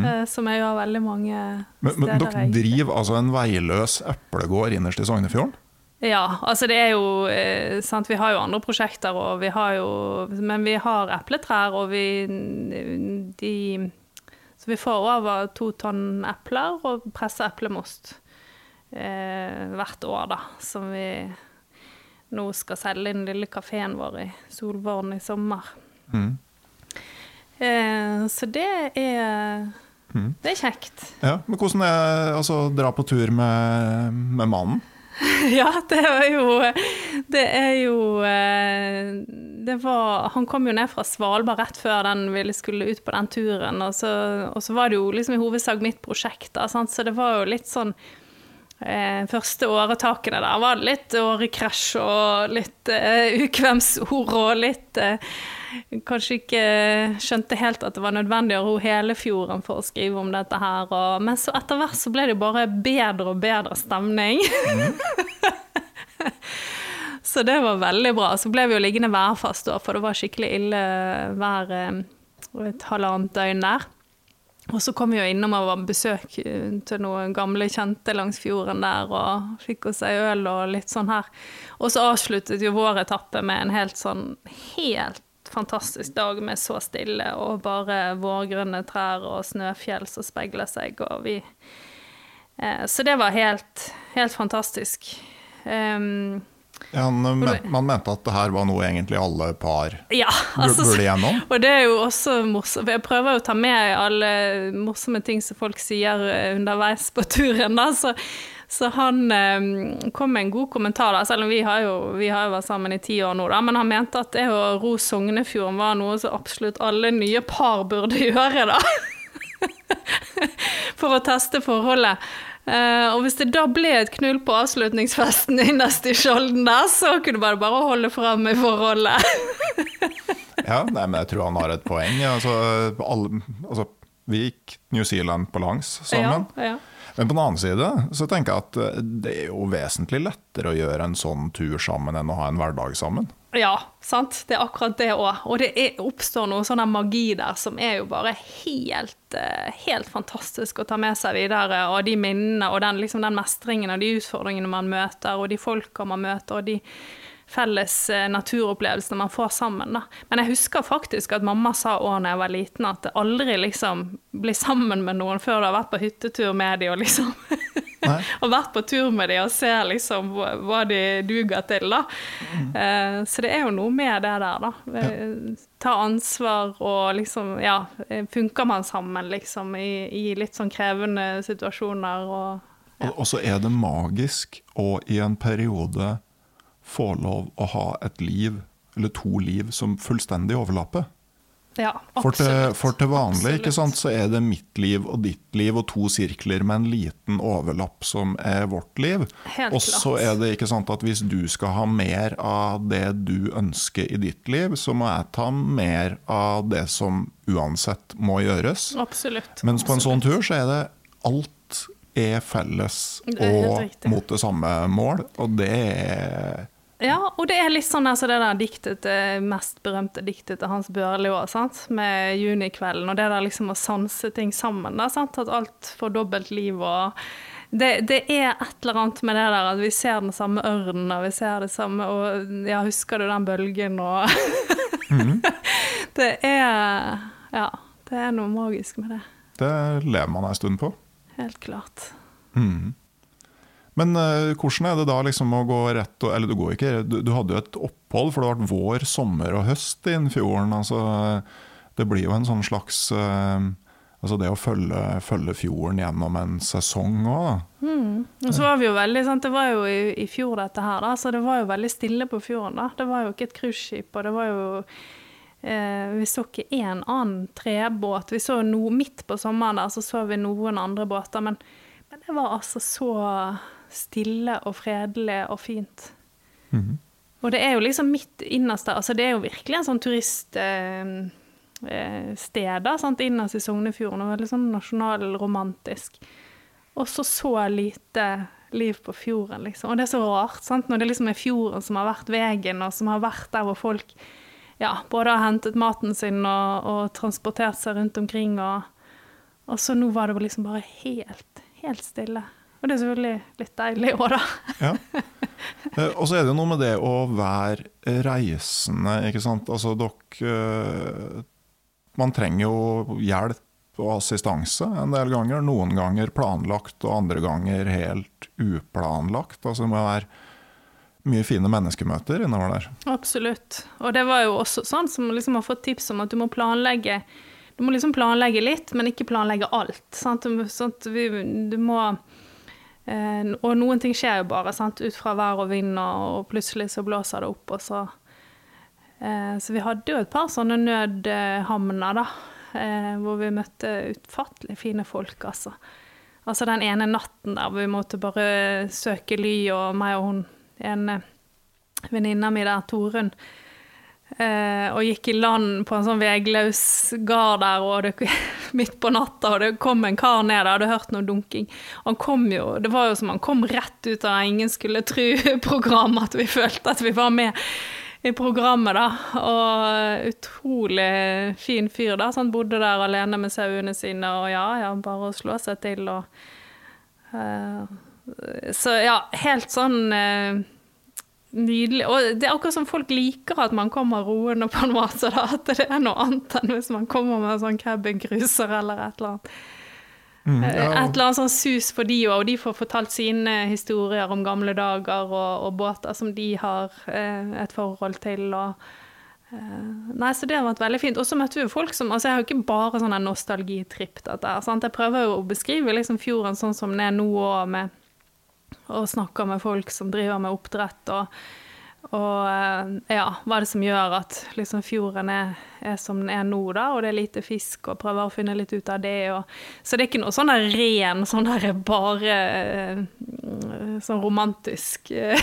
eh, som jeg gjør veldig mange Men, men dere driver altså en veiløs eplegård innerst i Sognefjorden? Ja, altså det er jo eh, sant, Vi har jo andre prosjekter, og vi har jo Men vi har epletrær, og vi de Så vi får over to tonn epler og presser eplemost eh, hvert år, da. Som vi nå skal selge i den lille kafeen vår i Solvorn i sommer. Mm. Eh, så det er Mm. Det er kjekt. Ja, men hvordan er altså dra på tur med, med mannen? Ja, det er jo Det er jo eh, Det var Han kom jo ned fra Svalbard rett før den ville skulle ut på den turen, og så, og så var det jo liksom i hovedsak mitt prosjekt, da, sant? så det var jo litt sånn eh, Første åretakene der var litt årekrasj og litt eh, ukvemsord og litt eh, Kanskje ikke skjønte helt at det var nødvendig å ro hele fjorden for å skrive om dette her. Og, men så etter hvert så ble det bare bedre og bedre stemning. Så det var veldig bra. Så ble vi jo liggende værfast da, for det var skikkelig ille vær eh, et halvannet døgn der. Og så kom vi jo innom og var besøk eh, til noen gamle kjente langs fjorden der, og fikk oss ei øl og litt sånn her. Og så avsluttet jo vår etappe med en helt sånn helt fantastisk dag med så stille og bare vårgrønne trær og snøfjell som speiler seg, og vi eh, Så det var helt, helt fantastisk. Um, Ja, men, man mente at det her var noe egentlig alle par Ja, altså, burde gjennom. og det er jo også morsomt. Jeg prøver å ta med alle morsomme ting som folk sier eh, underveis på turen. Da. Så, så han eh, kom med en god kommentar, da, selv om vi har, jo, vi har jo vært sammen i ti år nå. Da. Men han mente at det å ro Sognefjorden var noe som absolutt alle nye par burde gjøre, da. For å teste forholdet. Uh, og hvis det da ble et knull på avslutningsfesten innerst i Skjolden der, så kunne man bare holde fram i forholdet. Ja, nei, men jeg tror han har et poeng. Altså, alle, altså, vi gikk New Zealand på langs sammen. Ja, ja. Men på den annen side så tenker jeg at eh, det er jo vesentlig lettere å gjøre en sånn tur sammen enn å ha en hverdag sammen. Ja, sant. Det er akkurat det òg. Og det er, oppstår noe sånn magi der som er jo bare helt, eh, helt fantastisk å ta med seg videre. Og de minnene og den, liksom den mestringen og de utfordringene man møter, og de folka man møter, og de felles eh, naturopplevelsene man får sammen. Da. Men jeg husker faktisk at mamma sa òg da jeg var liten, at det aldri liksom bli sammen med noen før du har vært på hyttetur med dem og liksom og vært på tur med dem og ser liksom hva de duger til, da. Eh, så det er jo noe med det der, da. Eh, Ta ansvar og liksom Ja, funker man sammen, liksom, i, i litt sånn krevende situasjoner og ja. og så er det magisk og i en periode få lov å ha et liv, eller to liv, som fullstendig overlapper. Ja, For til, for til vanlig ikke sant, så er det mitt liv og ditt liv og to sirkler med en liten overlapp som er vårt liv. Helt og så er det ikke sant at hvis du skal ha mer av det du ønsker i ditt liv, så må jeg ta mer av det som uansett må gjøres. Absolutt. Mens på en sånn tur så er det alt er felles Det er og mot det samme mål, og det er Ja, og det er litt sånn altså det der diktet, det mest berømte diktet til Hans Børli òg, med junikvelden, og det der liksom å sanse ting sammen, da, sant, at alt får dobbelt liv og det, det er et eller annet med det der at vi ser den samme ørnen, og vi ser det samme, og ja, husker du den bølgen, og Det er Ja, det er noe magisk med det. Det lever man en stund på. Helt klart. Mm. Men uh, hvordan er det da liksom å gå rett og Eller du går ikke Du, du hadde jo et opphold, for det har vært vår, sommer og høst i fjorden. Altså, det blir jo en sånn slags uh, Altså det å følge, følge fjorden gjennom en sesong òg. Og så var vi jo veldig, sant? Det var jo i, i fjor dette her, da, så det var jo veldig stille på fjorden. da. Det var jo ikke et cruiseskip, og det var jo eh, Vi så ikke én annen trebåt. Vi så no, Midt på sommeren der så så vi noen andre båter, men, men det var altså så stille og fredelig og fint. Og det er jo liksom midt innerste. Altså det er jo virkelig en sånn turiststed eh, sted, da, sant? innerst i Sognefjorden. og Veldig sånn nasjonalromantisk. Og så så lite liv på fjorden, liksom. Og det er så rart, sant? når det liksom er fjorden som har vært veien, og som har vært der hvor folk ja, både har hentet maten sin og, og transportert seg rundt omkring. Og, Og så nå var det liksom bare helt, helt stille. Og det er selvfølgelig litt deilig òg, da. Ja. Eh, og så er det jo noe med det å være reisende, ikke sant. Altså dere eh, Man trenger jo hjelp og assistanse en del ganger. Noen ganger planlagt, og andre ganger helt uplanlagt. Altså det må være mye fine menneskemøter innover der. Absolutt. Og det var jo også sånn som liksom har fått tips om at du må planlegge du må liksom planlegge litt, men ikke planlegge alt. Sant? Sånn vi, du må eh, Og noen ting skjer jo bare sant? ut fra vær og vind, og, plutselig så blåser det opp, og så eh, Så vi hadde jo et par sånne nødhamner, da. Eh, hvor vi møtte utfattelig fine folk, altså. Altså den ene natten der hvor vi måtte bare søke ly, og meg og hun en venninna mi der, Torunn, eh, og gikk i land på en sånn vegløs gard der, og det, midt på natta, og det kom en kar ned der, hadde hørt noe dunking. Han kom jo, Det var jo som han kom rett ut av Ingen skulle tru-program, at vi følte at vi var med i programmet, da. Og utrolig fin fyr, da. Så han bodde der alene med sauene sine, og ja, ja, bare å slå seg til og uh, Så ja, helt sånn uh, nydelig. Og det er akkurat som folk liker at man kommer roende på en måte, da. At det er noe annet enn hvis man kommer med sånn cabincruiser eller et eller annet. Mm, ja. Et eller annet sånn sus for de òg, og de får fortalt sine historier om gamle dager og, og båter som de har eh, et forhold til. og eh, Nei, så Det har vært veldig fint. Og så møtte vi jo folk som altså Jeg har jo ikke bare sånn nostalgitripp. Jeg prøver jo å beskrive liksom fjorden sånn som den er nå òg, med og snakker med folk som driver med oppdrett. og og eh, ja, hva er det som gjør at liksom, fjorden er, er, som den er nå, da, og det er lite fisk, og prøver å finne litt ut av det. Og, så det er ikke noe sånn der ren, sånn der bare eh, sånn romantisk eh.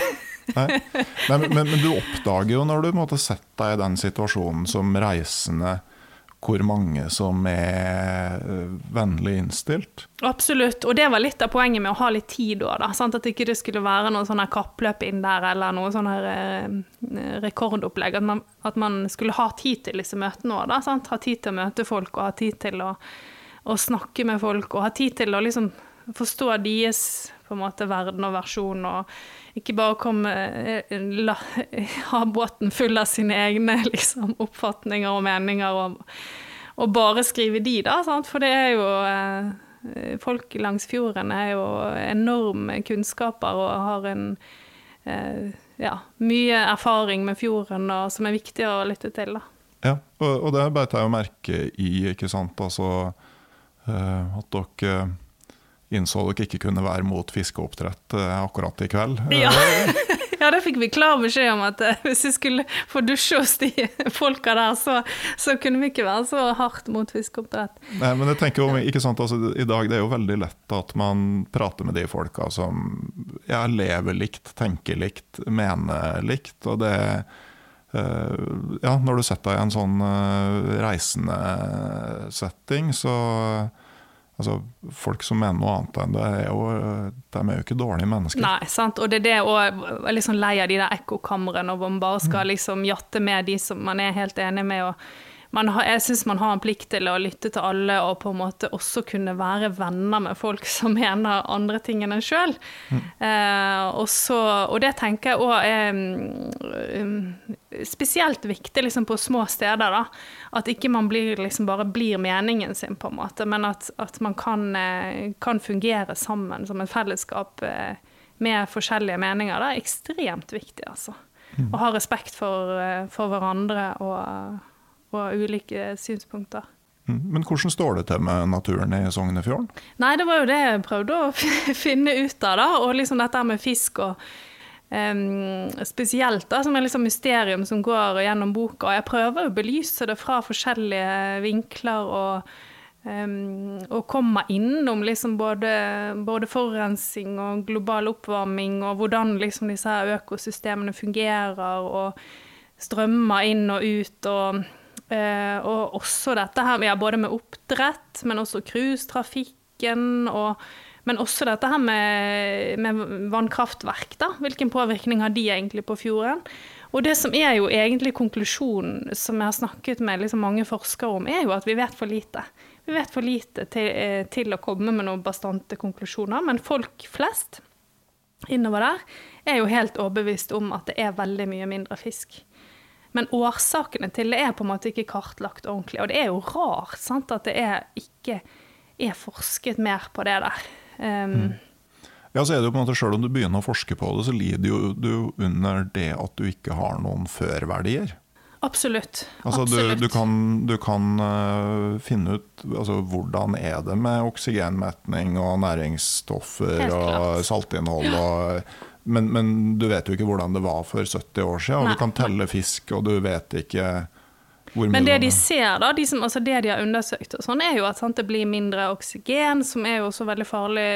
Nei, men, men, men, du oppdager jo når du måtte sette deg i den situasjonen som reisende hvor mange som er eh, vennlig innstilt. Absolutt, og det var litt av poenget med å ha litt tid da. da sant? At ikke det skulle være noe sånn kappløp inn der, eller noe sånn eh, rekordopplegg. At man, at man, skulle ha tid til disse møtene òg. Ha tid til å møte folk, og ha tid til å, å snakke med folk, og ha tid til å liksom forstå deres på en måte verden og versjon, og ikke bare komme eh, la, ha båten full av sine egne liksom, oppfatninger og meninger, og, og, bare skrive de, da. Sant? For det er jo eh, Folk langs fjorden er jo enorme kunnskaper og har en eh, ja, mye erfaring med fjorden og, som er viktig å lytte til. da. Ja, og, og det beit jeg jo merke i, ikke sant. Altså at dere innså dere ikke kunne være mot fiskeoppdrett eh, akkurat i kveld. Ja. ja, da fikk vi klar beskjed om at eh, hvis vi skulle få dusje hos de folka der, så, så, kunne vi ikke være så hardt mot fiskeoppdrett. Nei, men jeg tenker om, ikke sant, altså, I dag det er jo veldig lett at man prater med de folka som ja, lever likt, tenker likt, mener likt. og det ja, når du setter deg i en sånn reisende setting, så Altså, Folk som mener noe annet enn det, er jo, de er jo ikke dårlige mennesker. Nei, sant. Og det er det å være liksom lei av de der ekkokamrene, hvor man bare skal mm. liksom jatte med de som man er helt enig med. og har, jeg syns man har en plikt til å lytte til alle og på en måte også kunne være venner med folk som mener andre ting enn en sjøl. Mm. Eh, og, og, det tenker jeg òg er um, spesielt viktig liksom, på små steder. da, At ikke man blir, liksom, bare blir meningen sin, på en måte, men at, at man kan, eh, kan, fungere sammen som et fellesskap eh, med forskjellige meninger. Det er ekstremt viktig, altså. Mm. Å ha respekt for, eh, for hverandre og og ulike synspunkter. Mm. Men hvordan står det til med naturen i Sognefjorden? Nei, Det var jo det jeg prøvde å finne ut av. da, Og liksom dette med fisk og um, spesielt, da, som er liksom mysterium som går gjennom boka. og Jeg prøver å belyse det fra forskjellige vinkler. og Um, og komme innom liksom både, både, forurensning og global oppvarming, og hvordan liksom disse økosystemene fungerer, og strømmer inn og ut. og Eh, og også dette her ja, både med oppdrett, men også cruisetrafikken. Men også dette her med, med vannkraftverk. da. Hvilken påvirkning har de egentlig på fjorden? Og det som er jo egentlig konklusjonen som jeg har snakket med liksom mange forskere om, er jo at vi vet for lite. vi vet for lite til, eh, til å komme med noen bastante konklusjoner. Men folk flest innover der er jo helt overbevist om at det er veldig mye mindre fisk. Men årsakene til det er på en måte ikke kartlagt ordentlig. Og det er jo rart sant, at det er ikke er forsket mer på det der. Um, mm. Ja, så er det jo på en måte Selv om du begynner å forske på det, så lider jo du under det at du ikke har noen førverdier. Absolutt. Altså, Absolutt. Du, du, kan, du kan uh, finne ut altså, hvordan er det med oksygenmetning og næringsstoffer og saltinnhold. Og, men, men, du vet jo ikke hvordan det var for 70 år siden. Og du kan telle fisk, og du vet ikke hvor mye Men det de ser, da, de som, altså det de har undersøkt, og sånn, er jo at sant, det blir mindre oksygen, som er jo også veldig farlig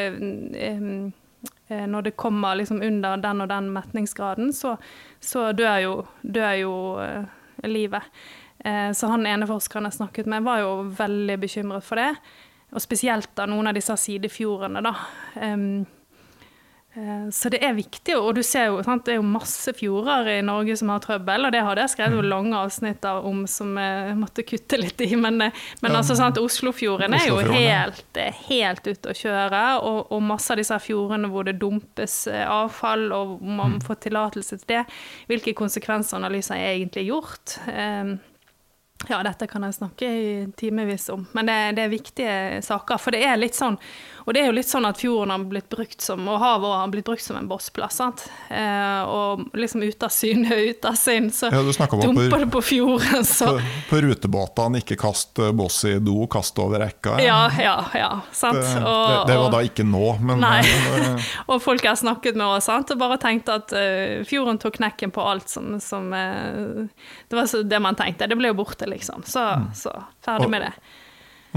eh, når det kommer liksom under den og den metningsgraden, så, så dør jo, dør jo eh, livet. Eh, så han ene forskeren jeg snakket med, var jo veldig bekymret for det. Og spesielt da noen av disse sidefjordene, da. Eh, så det er viktig, og du ser jo, sant, det er jo masse fjorder i Norge som har trøbbel, og det hadde jeg skrevet mm. lange avsnitt om som jeg måtte kutte litt i. Men, men ja. altså, sant, Oslofjorden er jo helt, helt ute å kjøre, og, og, masse av disse fjordene hvor det dumpes avfall, og man mm. får tillatelse til det. Hvilke konsekvensanalyser er egentlig gjort? Ja, dette kan jeg snakke i timevis om, men det, det, er viktige saker. For det er litt sånn og det er jo litt sånn at fjorden har blitt brukt som, og havet har blitt brukt som en bossplass. sant? Eh, og liksom ut av syne, ute av sinn, så ja, dumper det på fjorden. Så. På, på rutebåtene, ikke kast eh, boss i do, kast over rekka. Ja, ja, ja. sant? Det, og, det, det, var da ikke nå, men Nei. Og folk jeg har snakket med også, sant? og bare tenkt at uh, fjorden tok knekken på alt som, som uh, Det var det man tenkte. Det ble jo borte, liksom. Så, mm. så ferdig og, med det.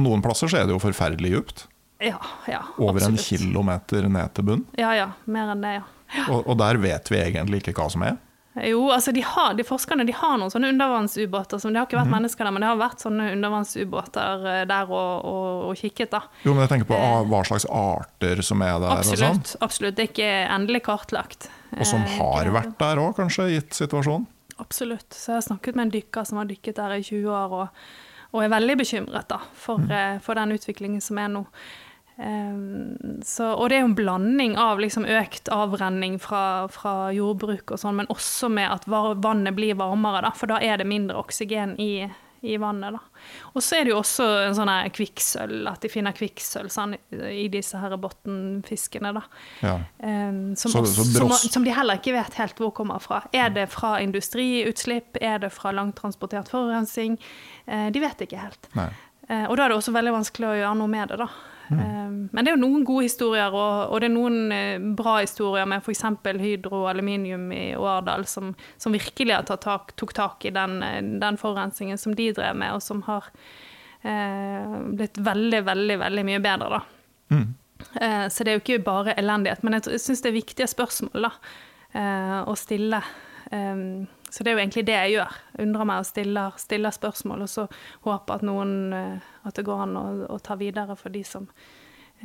Noen plasser så er det jo forferdelig djupt. Ja, ja, Over absolutt. en kilometer ned til bunn? Ja, ja. Mer enn det, ja. ja. Og, og, der vet vi egentlig ikke hva som er? Jo, altså de, har, de forskerne de har noen sånne undervannsubåter. Det har ikke vært mm. mennesker der, men det har vært sånne undervannsubåter eh, der og, og, og, kikket. da. Jo, men jeg tenker på eh, hva slags arter som er der? Absolutt. sånn. absolutt. Det er ikke endelig kartlagt. Og som eh, har vært der òg, kanskje, gitt situasjonen? Absolutt. Så jeg har snakket med en dykker som har dykket der i 20 år, og, og er veldig bekymret da, for, mm. for den utviklingen som er nå. Um, så, og det er jo en blanding av liksom økt avrenning fra, fra jordbruk og sånn, men også med at vannet blir varmere, da, for da er det mindre oksygen i, i vannet. da. Og så er det jo også en sånn kvikksølv, at de finner kvikksølv sånn, i disse her bunnfiskene. Ja. Um, som, så, så som, som, de heller ikke vet helt hvor kommer fra. Er det fra industriutslipp? Er det fra langtransportert forurensning? Uh, de vet ikke helt. Uh, og da er det også veldig vanskelig å gjøre noe med det. da. Mm. Men det er jo noen gode historier, og, og det er noen eh, bra historier med f.eks. Hydro Aluminium i Årdal, som, som virkelig har tak, tok tak i den, eh, den, forurensningen som de drev med, og som har eh, blitt veldig, veldig, veldig mye bedre, da. Mm. Eh, så det er jo ikke bare elendighet. Men jeg syns det er viktige spørsmål da, eh, å stille. Um, så det er jo egentlig det jeg gjør. Undrer meg og stiller, stiller spørsmål, og så håper at noen eh, At det går an å, å ta videre for de som,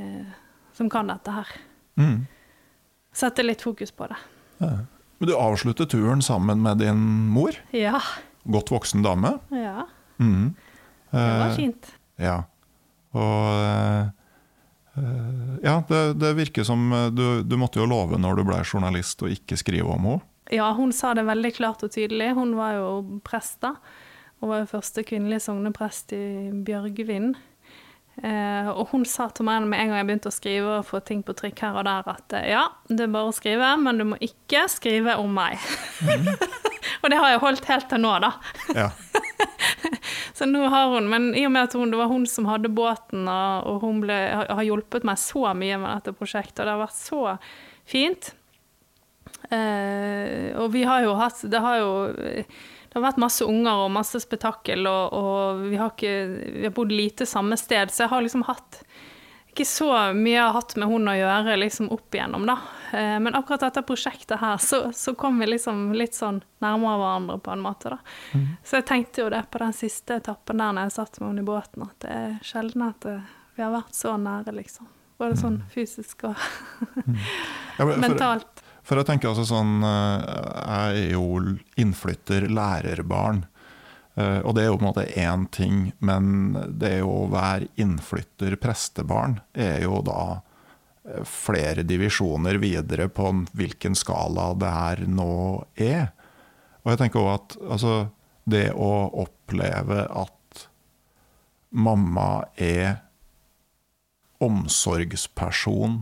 eh, som kan dette her. Mm. Sette litt fokus på det. Ja. Men du avsluttet turen sammen med din mor? Ja. Godt voksen dame? Ja. Mm. Det var eh, fint. ja. Og eh, ja, det, det, virker som du, du måtte jo love når du ble journalist å ikke skrive om henne. Ja, hun sa det veldig klart og tydelig. Hun var jo prest, da. Hun var jo første kvinnelige sogneprest i Bjørgvin. Eh, og hun sa til meg med en gang jeg begynte å skrive og få ting på trykk her og der, at eh, ja, det er bare å skrive, men du må ikke skrive om meg. Mm. og det har jeg holdt helt til nå, da. Ja. så nå har hun, Men i og med at hun, det var hun som hadde båten, og, og hun ble, har hjulpet meg så mye med dette prosjektet, og det har vært så fint Eh, og vi har jo hatt Det har jo det har vært masse unger og masse spetakkel, og, og vi, har ikke, vi har bodd lite samme sted, så jeg har liksom hatt ikke så mye jeg har hatt med hun å gjøre liksom opp igjennom, da. Eh, men akkurat dette prosjektet her, så, så kom vi liksom litt sånn nærmere hverandre på en måte, da. Mm. Så jeg tenkte jo det på den siste etappen der når jeg satt med henne i båten, at det er sjelden at det, vi har vært så nære, liksom. Både sånn mm. fysisk og mm. mentalt. For jeg tenker altså sånn eh, Jeg er jo innflytter, lærerbarn. Eh, og det er jo på en måte én ting, men det å være innflytter prestebarn er jo da eh, flere divisjoner videre på hvilken skala det her nå er. Og jeg tenker òg at altså, det å oppleve at mamma er omsorgsperson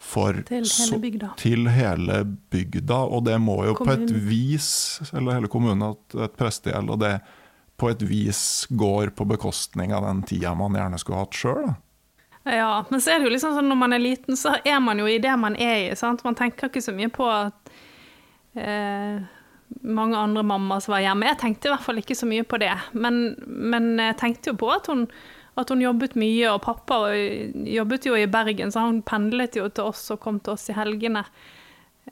for Til hele bygda. Så, til hele bygda. Og det må jo Kommunen. på et vis, eller hele kommunen, at et prestegjeld, og det på et vis går på bekostning av den tida man gjerne skulle hatt sjøl. Ja, men så er det jo liksom sånn når man er liten, så er man jo i det man er i. sant? Man tenker ikke så mye på at eh, mange andre mammaer som var hjemme. Jeg tenkte i hvert fall ikke så mye på det. Men, men jeg tenkte jo på at hun, at hun jobbet mye, og pappa jobbet jo i Bergen, så han pendlet jo til oss og kom til oss i helgene.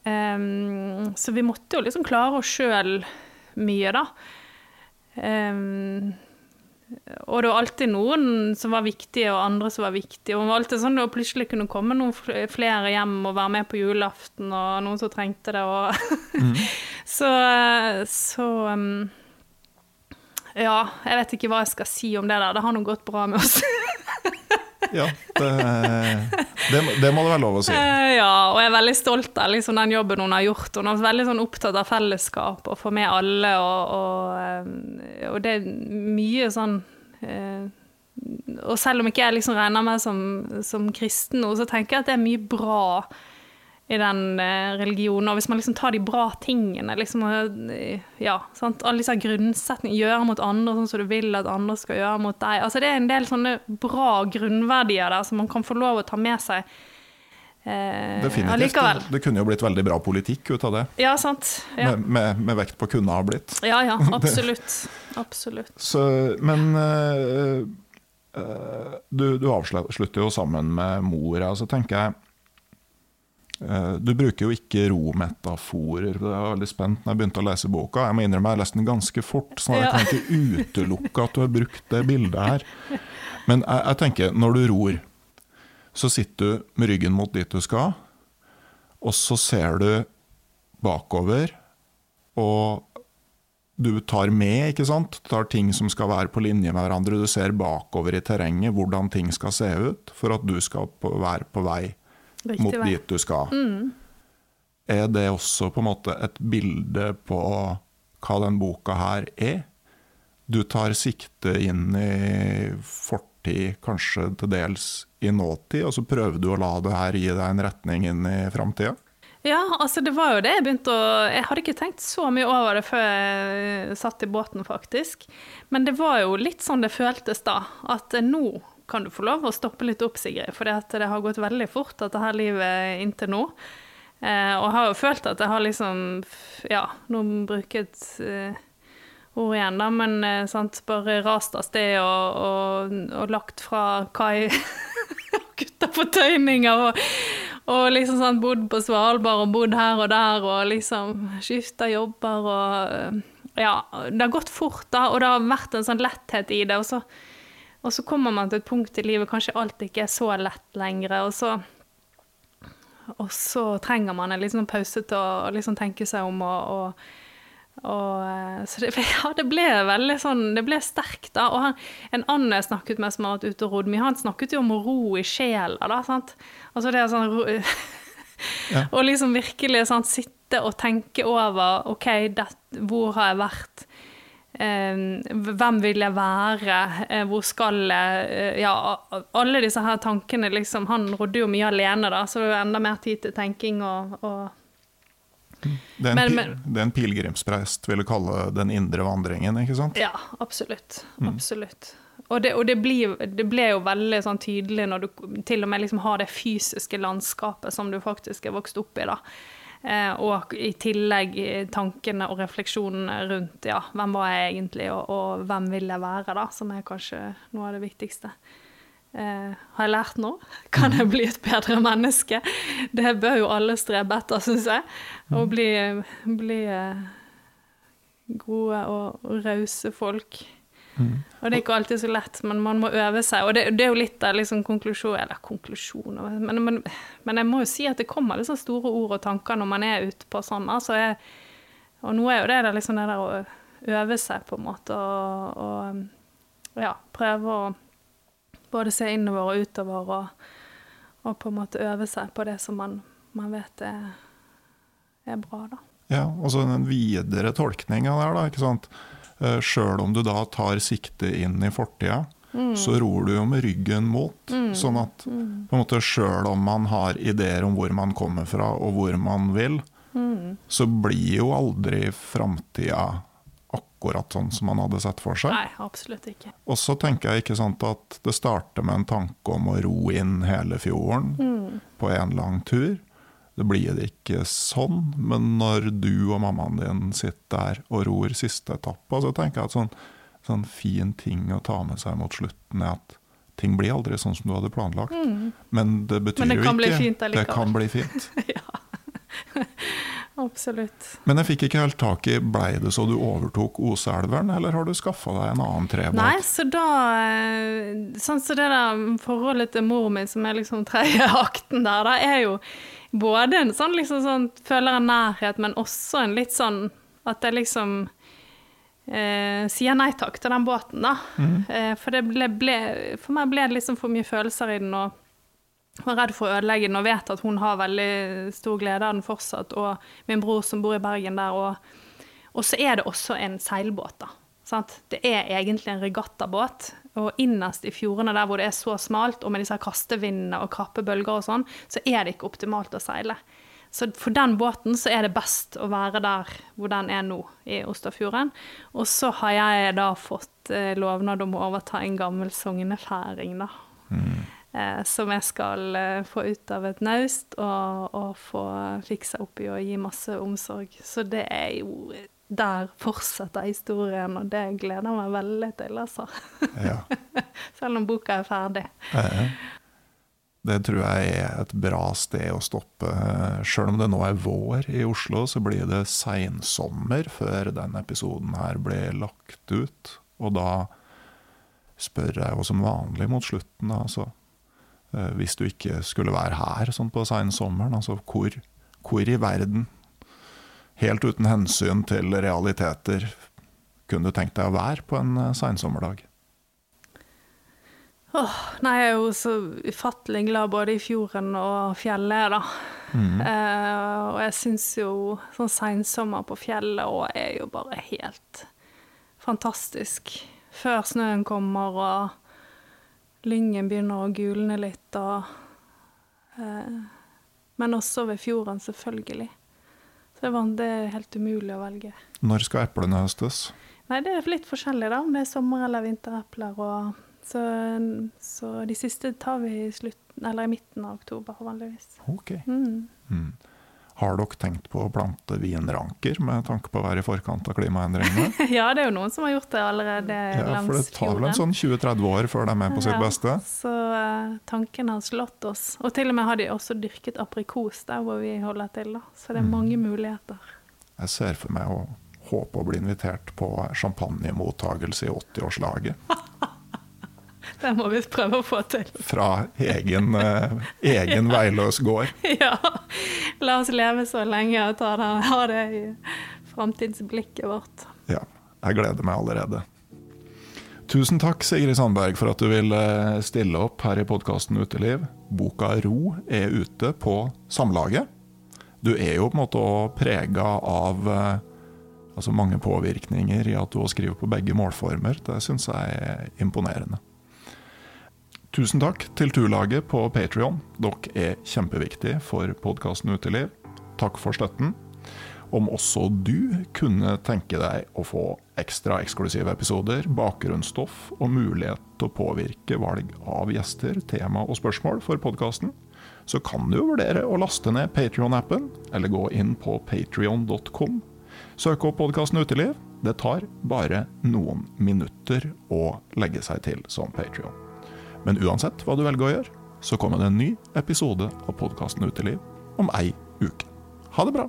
Um, så vi måtte jo liksom klare oss sjøl mye, da. Um, og det var alltid noen som var viktige, og andre som var viktige. Og det var alltid sånn at det plutselig kunne komme noen flere hjem og være med på julaften, og noen som trengte det. Og mm. så, så um, ja, jeg vet ikke hva jeg skal si om det der. Det har nå gått bra med oss. ja, det, det, det, må det være lov å si. Uh, ja, og jeg er veldig stolt av liksom, den jobben hun har gjort. Hun er veldig sånn, opptatt av fellesskap og få med alle, og, og, um, og, det er mye sånn uh, Og selv om ikke jeg liksom regner meg som, som kristen nå, så tenker jeg at det er mye bra i den eh, religionen. Og hvis man liksom tar de bra tingene, liksom, eh, ja, sant? alle disse grunnsetningene, gjøre mot andre sånn som du vil at andre skal gjøre mot deg. Altså, det er en del sånne bra grunnverdier der som man kan få lov å ta med seg. Eh, Definitivt. Det, det, kunne jo blitt veldig bra politikk ut av det. Ja, sant. Ja. Med, med, med, vekt på 'kunne ha blitt'. Ja, ja, absolutt. absolutt. Så, men uh, uh, du, du avslutter jo sammen med mor. Så tenker jeg du bruker jo ikke rometaforer. Jeg var veldig spent når jeg begynte å lese boka. Jeg må innrømme jeg leste den ganske fort, så jeg kan ikke utelukke at du har brukt det bildet her. Men jeg, jeg, tenker, når du ror, så sitter du med ryggen mot dit du skal, og så ser du bakover, og du tar med, ikke sant? Du tar ting som skal være på linje med hverandre. Du ser bakover i terrenget hvordan ting skal se ut, for at du skal være på vei Riktig mot dit du skal. Mm. Er det også på en måte et bilde på hva den boka her er? Du tar sikte inn i fortid, kanskje til dels i nåtid, og så prøver du å la det her gi deg en retning inn i framtida? Ja, altså det var jo det jeg begynte å Jeg hadde ikke tenkt så mye over det før jeg satt i båten, faktisk. Men det var jo litt sånn det føltes da. At nå kan du få lov å stoppe litt opp, Sigrid. For det har gått veldig fort, dette her livet inntil nå. Eh, og har jo følt at jeg har liksom Ja, nå bruker et eh, ord igjen, da, men eh, sant, bare rast av sted og, og, og, lagt fra kai. Kutta fortøyninger og, og liksom sånn bodd på Svalbard og bodd her og der og liksom skifta jobber og eh, Ja, det har gått fort, da, og det har vært en sånn letthet i det. og så og så kommer man til et punkt i livet kanskje alt ikke er så lett lenger, og så, og så trenger man en liksom pause til å liksom tenke seg om og, og, og eh, Så det, ja, det ble veldig sånn Det ble sterkt, da. Og han, en annen jeg snakket med som har vært ute og rodd mye, han snakket jo om ro i sjela, da. sant? Altså det er sånn ja. Og liksom virkelig sånn, sitte og tenke over OK, det, hvor har jeg vært? Ehm, hvem vil jeg være? Eh, hvor skal jeg? Eh, ja, alle disse her tankene, liksom. Han rodde jo mye alene, da, så det var enda mer tid til tenking og, og det, er en, vil en pilegrimsprest ville kalle den indre vandringen, ikke sant? Ja, absolutt. Mm. Absolutt. Og, det, og det, blir, det, ble jo veldig sånn tydelig når du til og med liksom har det fysiske landskapet som du faktisk er vokst opp i. da. Eh, og i tillegg tankene og refleksjonene rundt ja, hvem var jeg egentlig, og, og, hvem vil jeg være, da, som er kanskje noe av det viktigste. Eh, har jeg lært nå? Kan jeg bli et bedre menneske? Det bør jo alle strebe etter, syns jeg. Å bli, bli eh, gode og rause folk. Mm. Og det er ikke alltid så lett, men man må øve seg. Og det, det er jo litt av liksom konklusjon Eller konklusjon men, men, men, jeg må jo si at det kommer liksom store ord og tanker når man er ute på sånn. Altså jeg, og nå er jo det det, liksom det der å øve seg, på en måte, og, og ja, prøve å både se innover og utover, og, og, på en måte øve seg på det som man, man vet er, er bra, da. Ja, og så den videre tolkninga der, da, ikke sant. Eh, Sjøl om du da tar sikte inn i fortida, mm. så ror du jo med ryggen mot. Mm. Sånn at på en sjøl om man har ideer om hvor man kommer fra og hvor man vil, mm. så blir jo aldri framtida akkurat sånn som man hadde sett for seg. Nei, absolutt ikke. Og så tenker jeg ikke sant at det starter med en tanke om å ro inn hele fjorden mm. på en lang tur. Det blir det ikke sånn, men når du og mammaen din sitter der og ror siste etappe, så tenker jeg at sånn, sånn fin ting å ta med seg mot slutten er at ting blir aldri sånn som du hadde planlagt. Mm. Men det betyr men det jo ikke fint, Det kan bli fint. Absolutt. Men jeg fikk ikke helt tak i, blei det så du overtok Oseelveren, eller har du skaffa deg en annen trebåt? Nei, så da eh, Sånn som så det der forholdet til mor mi, som er liksom tredje akten der, da er jo både en sånn liksom sånn føler en nærhet, men også en litt sånn at jeg liksom eh, sier nei takk til den båten, da. Mm. Eh, for, ble, ble, for meg ble det liksom for mye følelser i den. og var redd for å ødelegge den og vet at hun har veldig stor glede av den fortsatt. Og min bror som bor i Bergen der. Og, og så er det også en seilbåt, da. Sant? Det er egentlig en regattabåt. Og innerst i fjordene der hvor det er så smalt, og med disse kastevindene og krappe bølger og sånn, så er det ikke optimalt å seile. Så for den båten så er det best å være der hvor den er nå, i Osterfjorden. Og så har jeg da fått eh, lovnad om å overta en gammel sognefæring, da. Mm som jeg skal eh, få ut av et naust og, og få fiksa opp i og gi masse omsorg. Så det er jo Der fortsetter historien, og det gleder jeg meg veldig til, altså. Ja. Selv om boka er ferdig. Det tror jeg er et bra sted å stoppe. Sjøl om det nå er vår i Oslo, så blir det seinsommer før den episoden her blir lagt ut. Og da spør jeg jo som vanlig mot slutten, altså Eh, hvis du ikke skulle være her sånn på seinsommeren? Altså hvor, hvor, i verden, helt uten hensyn til realiteter, kunne du tenkt deg å være på en uh, seinsommerdag? Oh, nei, jeg er jo så ufattelig glad både i fjorden og fjellet, da. Mm. Eh, og jeg syns jo sånn seinsommer på fjellet òg er jo bare helt fantastisk. Før snøen kommer og lyngen begynner å gulne litt, og eh, Men også ved fjorden, selvfølgelig. Så det, var, det er helt umulig å velge. Når skal eplene høstes? Nei, Det er litt forskjellig, da, om det er sommer- eller vinterepler. Og, så, så, de siste tar vi i, slutt, eller i midten av oktober, vanligvis. Ok. Mm. Mm. Har dere tenkt på å plante vinranker med tanke på å være i forkant av klimaendringene? ja, det er jo noen som har gjort det allerede ja, langs fjorden. For det tar vel en sånn 20-30 år før de er med på sitt ja, beste? Så uh, tanken har slått oss. Og til og med har de også dyrket aprikos der hvor vi holder til. da. Så det er mm. mange muligheter. Jeg ser for meg å håpe å bli invitert på champagnemottakelse i 80-årslaget. Det må vi prøve å få til. Fra egen, eh, egen veiløs gård. Ja. La oss leve så lenge og ta det, ha det i framtidsblikket vårt. Ja. Jeg gleder meg allerede. Tusen takk, Sigrid Sandberg, for at du ville stille opp her i podkasten Uteliv. Boka 'Ro' er ute på Samlaget. Du er jo på en måte prega av eh, altså mange påvirkninger i at du skriver på begge målformer. Det syns jeg er imponerende. Tusen takk til turlaget på Patrion. Dere er kjempeviktige for podkasten Uteliv. Takk for støtten. Om også du kunne tenke deg å få ekstra eksklusive episoder, bakgrunnsstoff og mulighet til å påvirke valg av gjester, tema og spørsmål for podkasten, så kan du vurdere å laste ned Patrion-appen, eller gå inn på patrion.com. Søk opp podkasten Uteliv. Det tar bare noen minutter å legge seg til som Patrion. Men uansett hva du velger å gjøre, så kommer det en ny episode av podkasten Uteliv om ei uke. Ha det bra!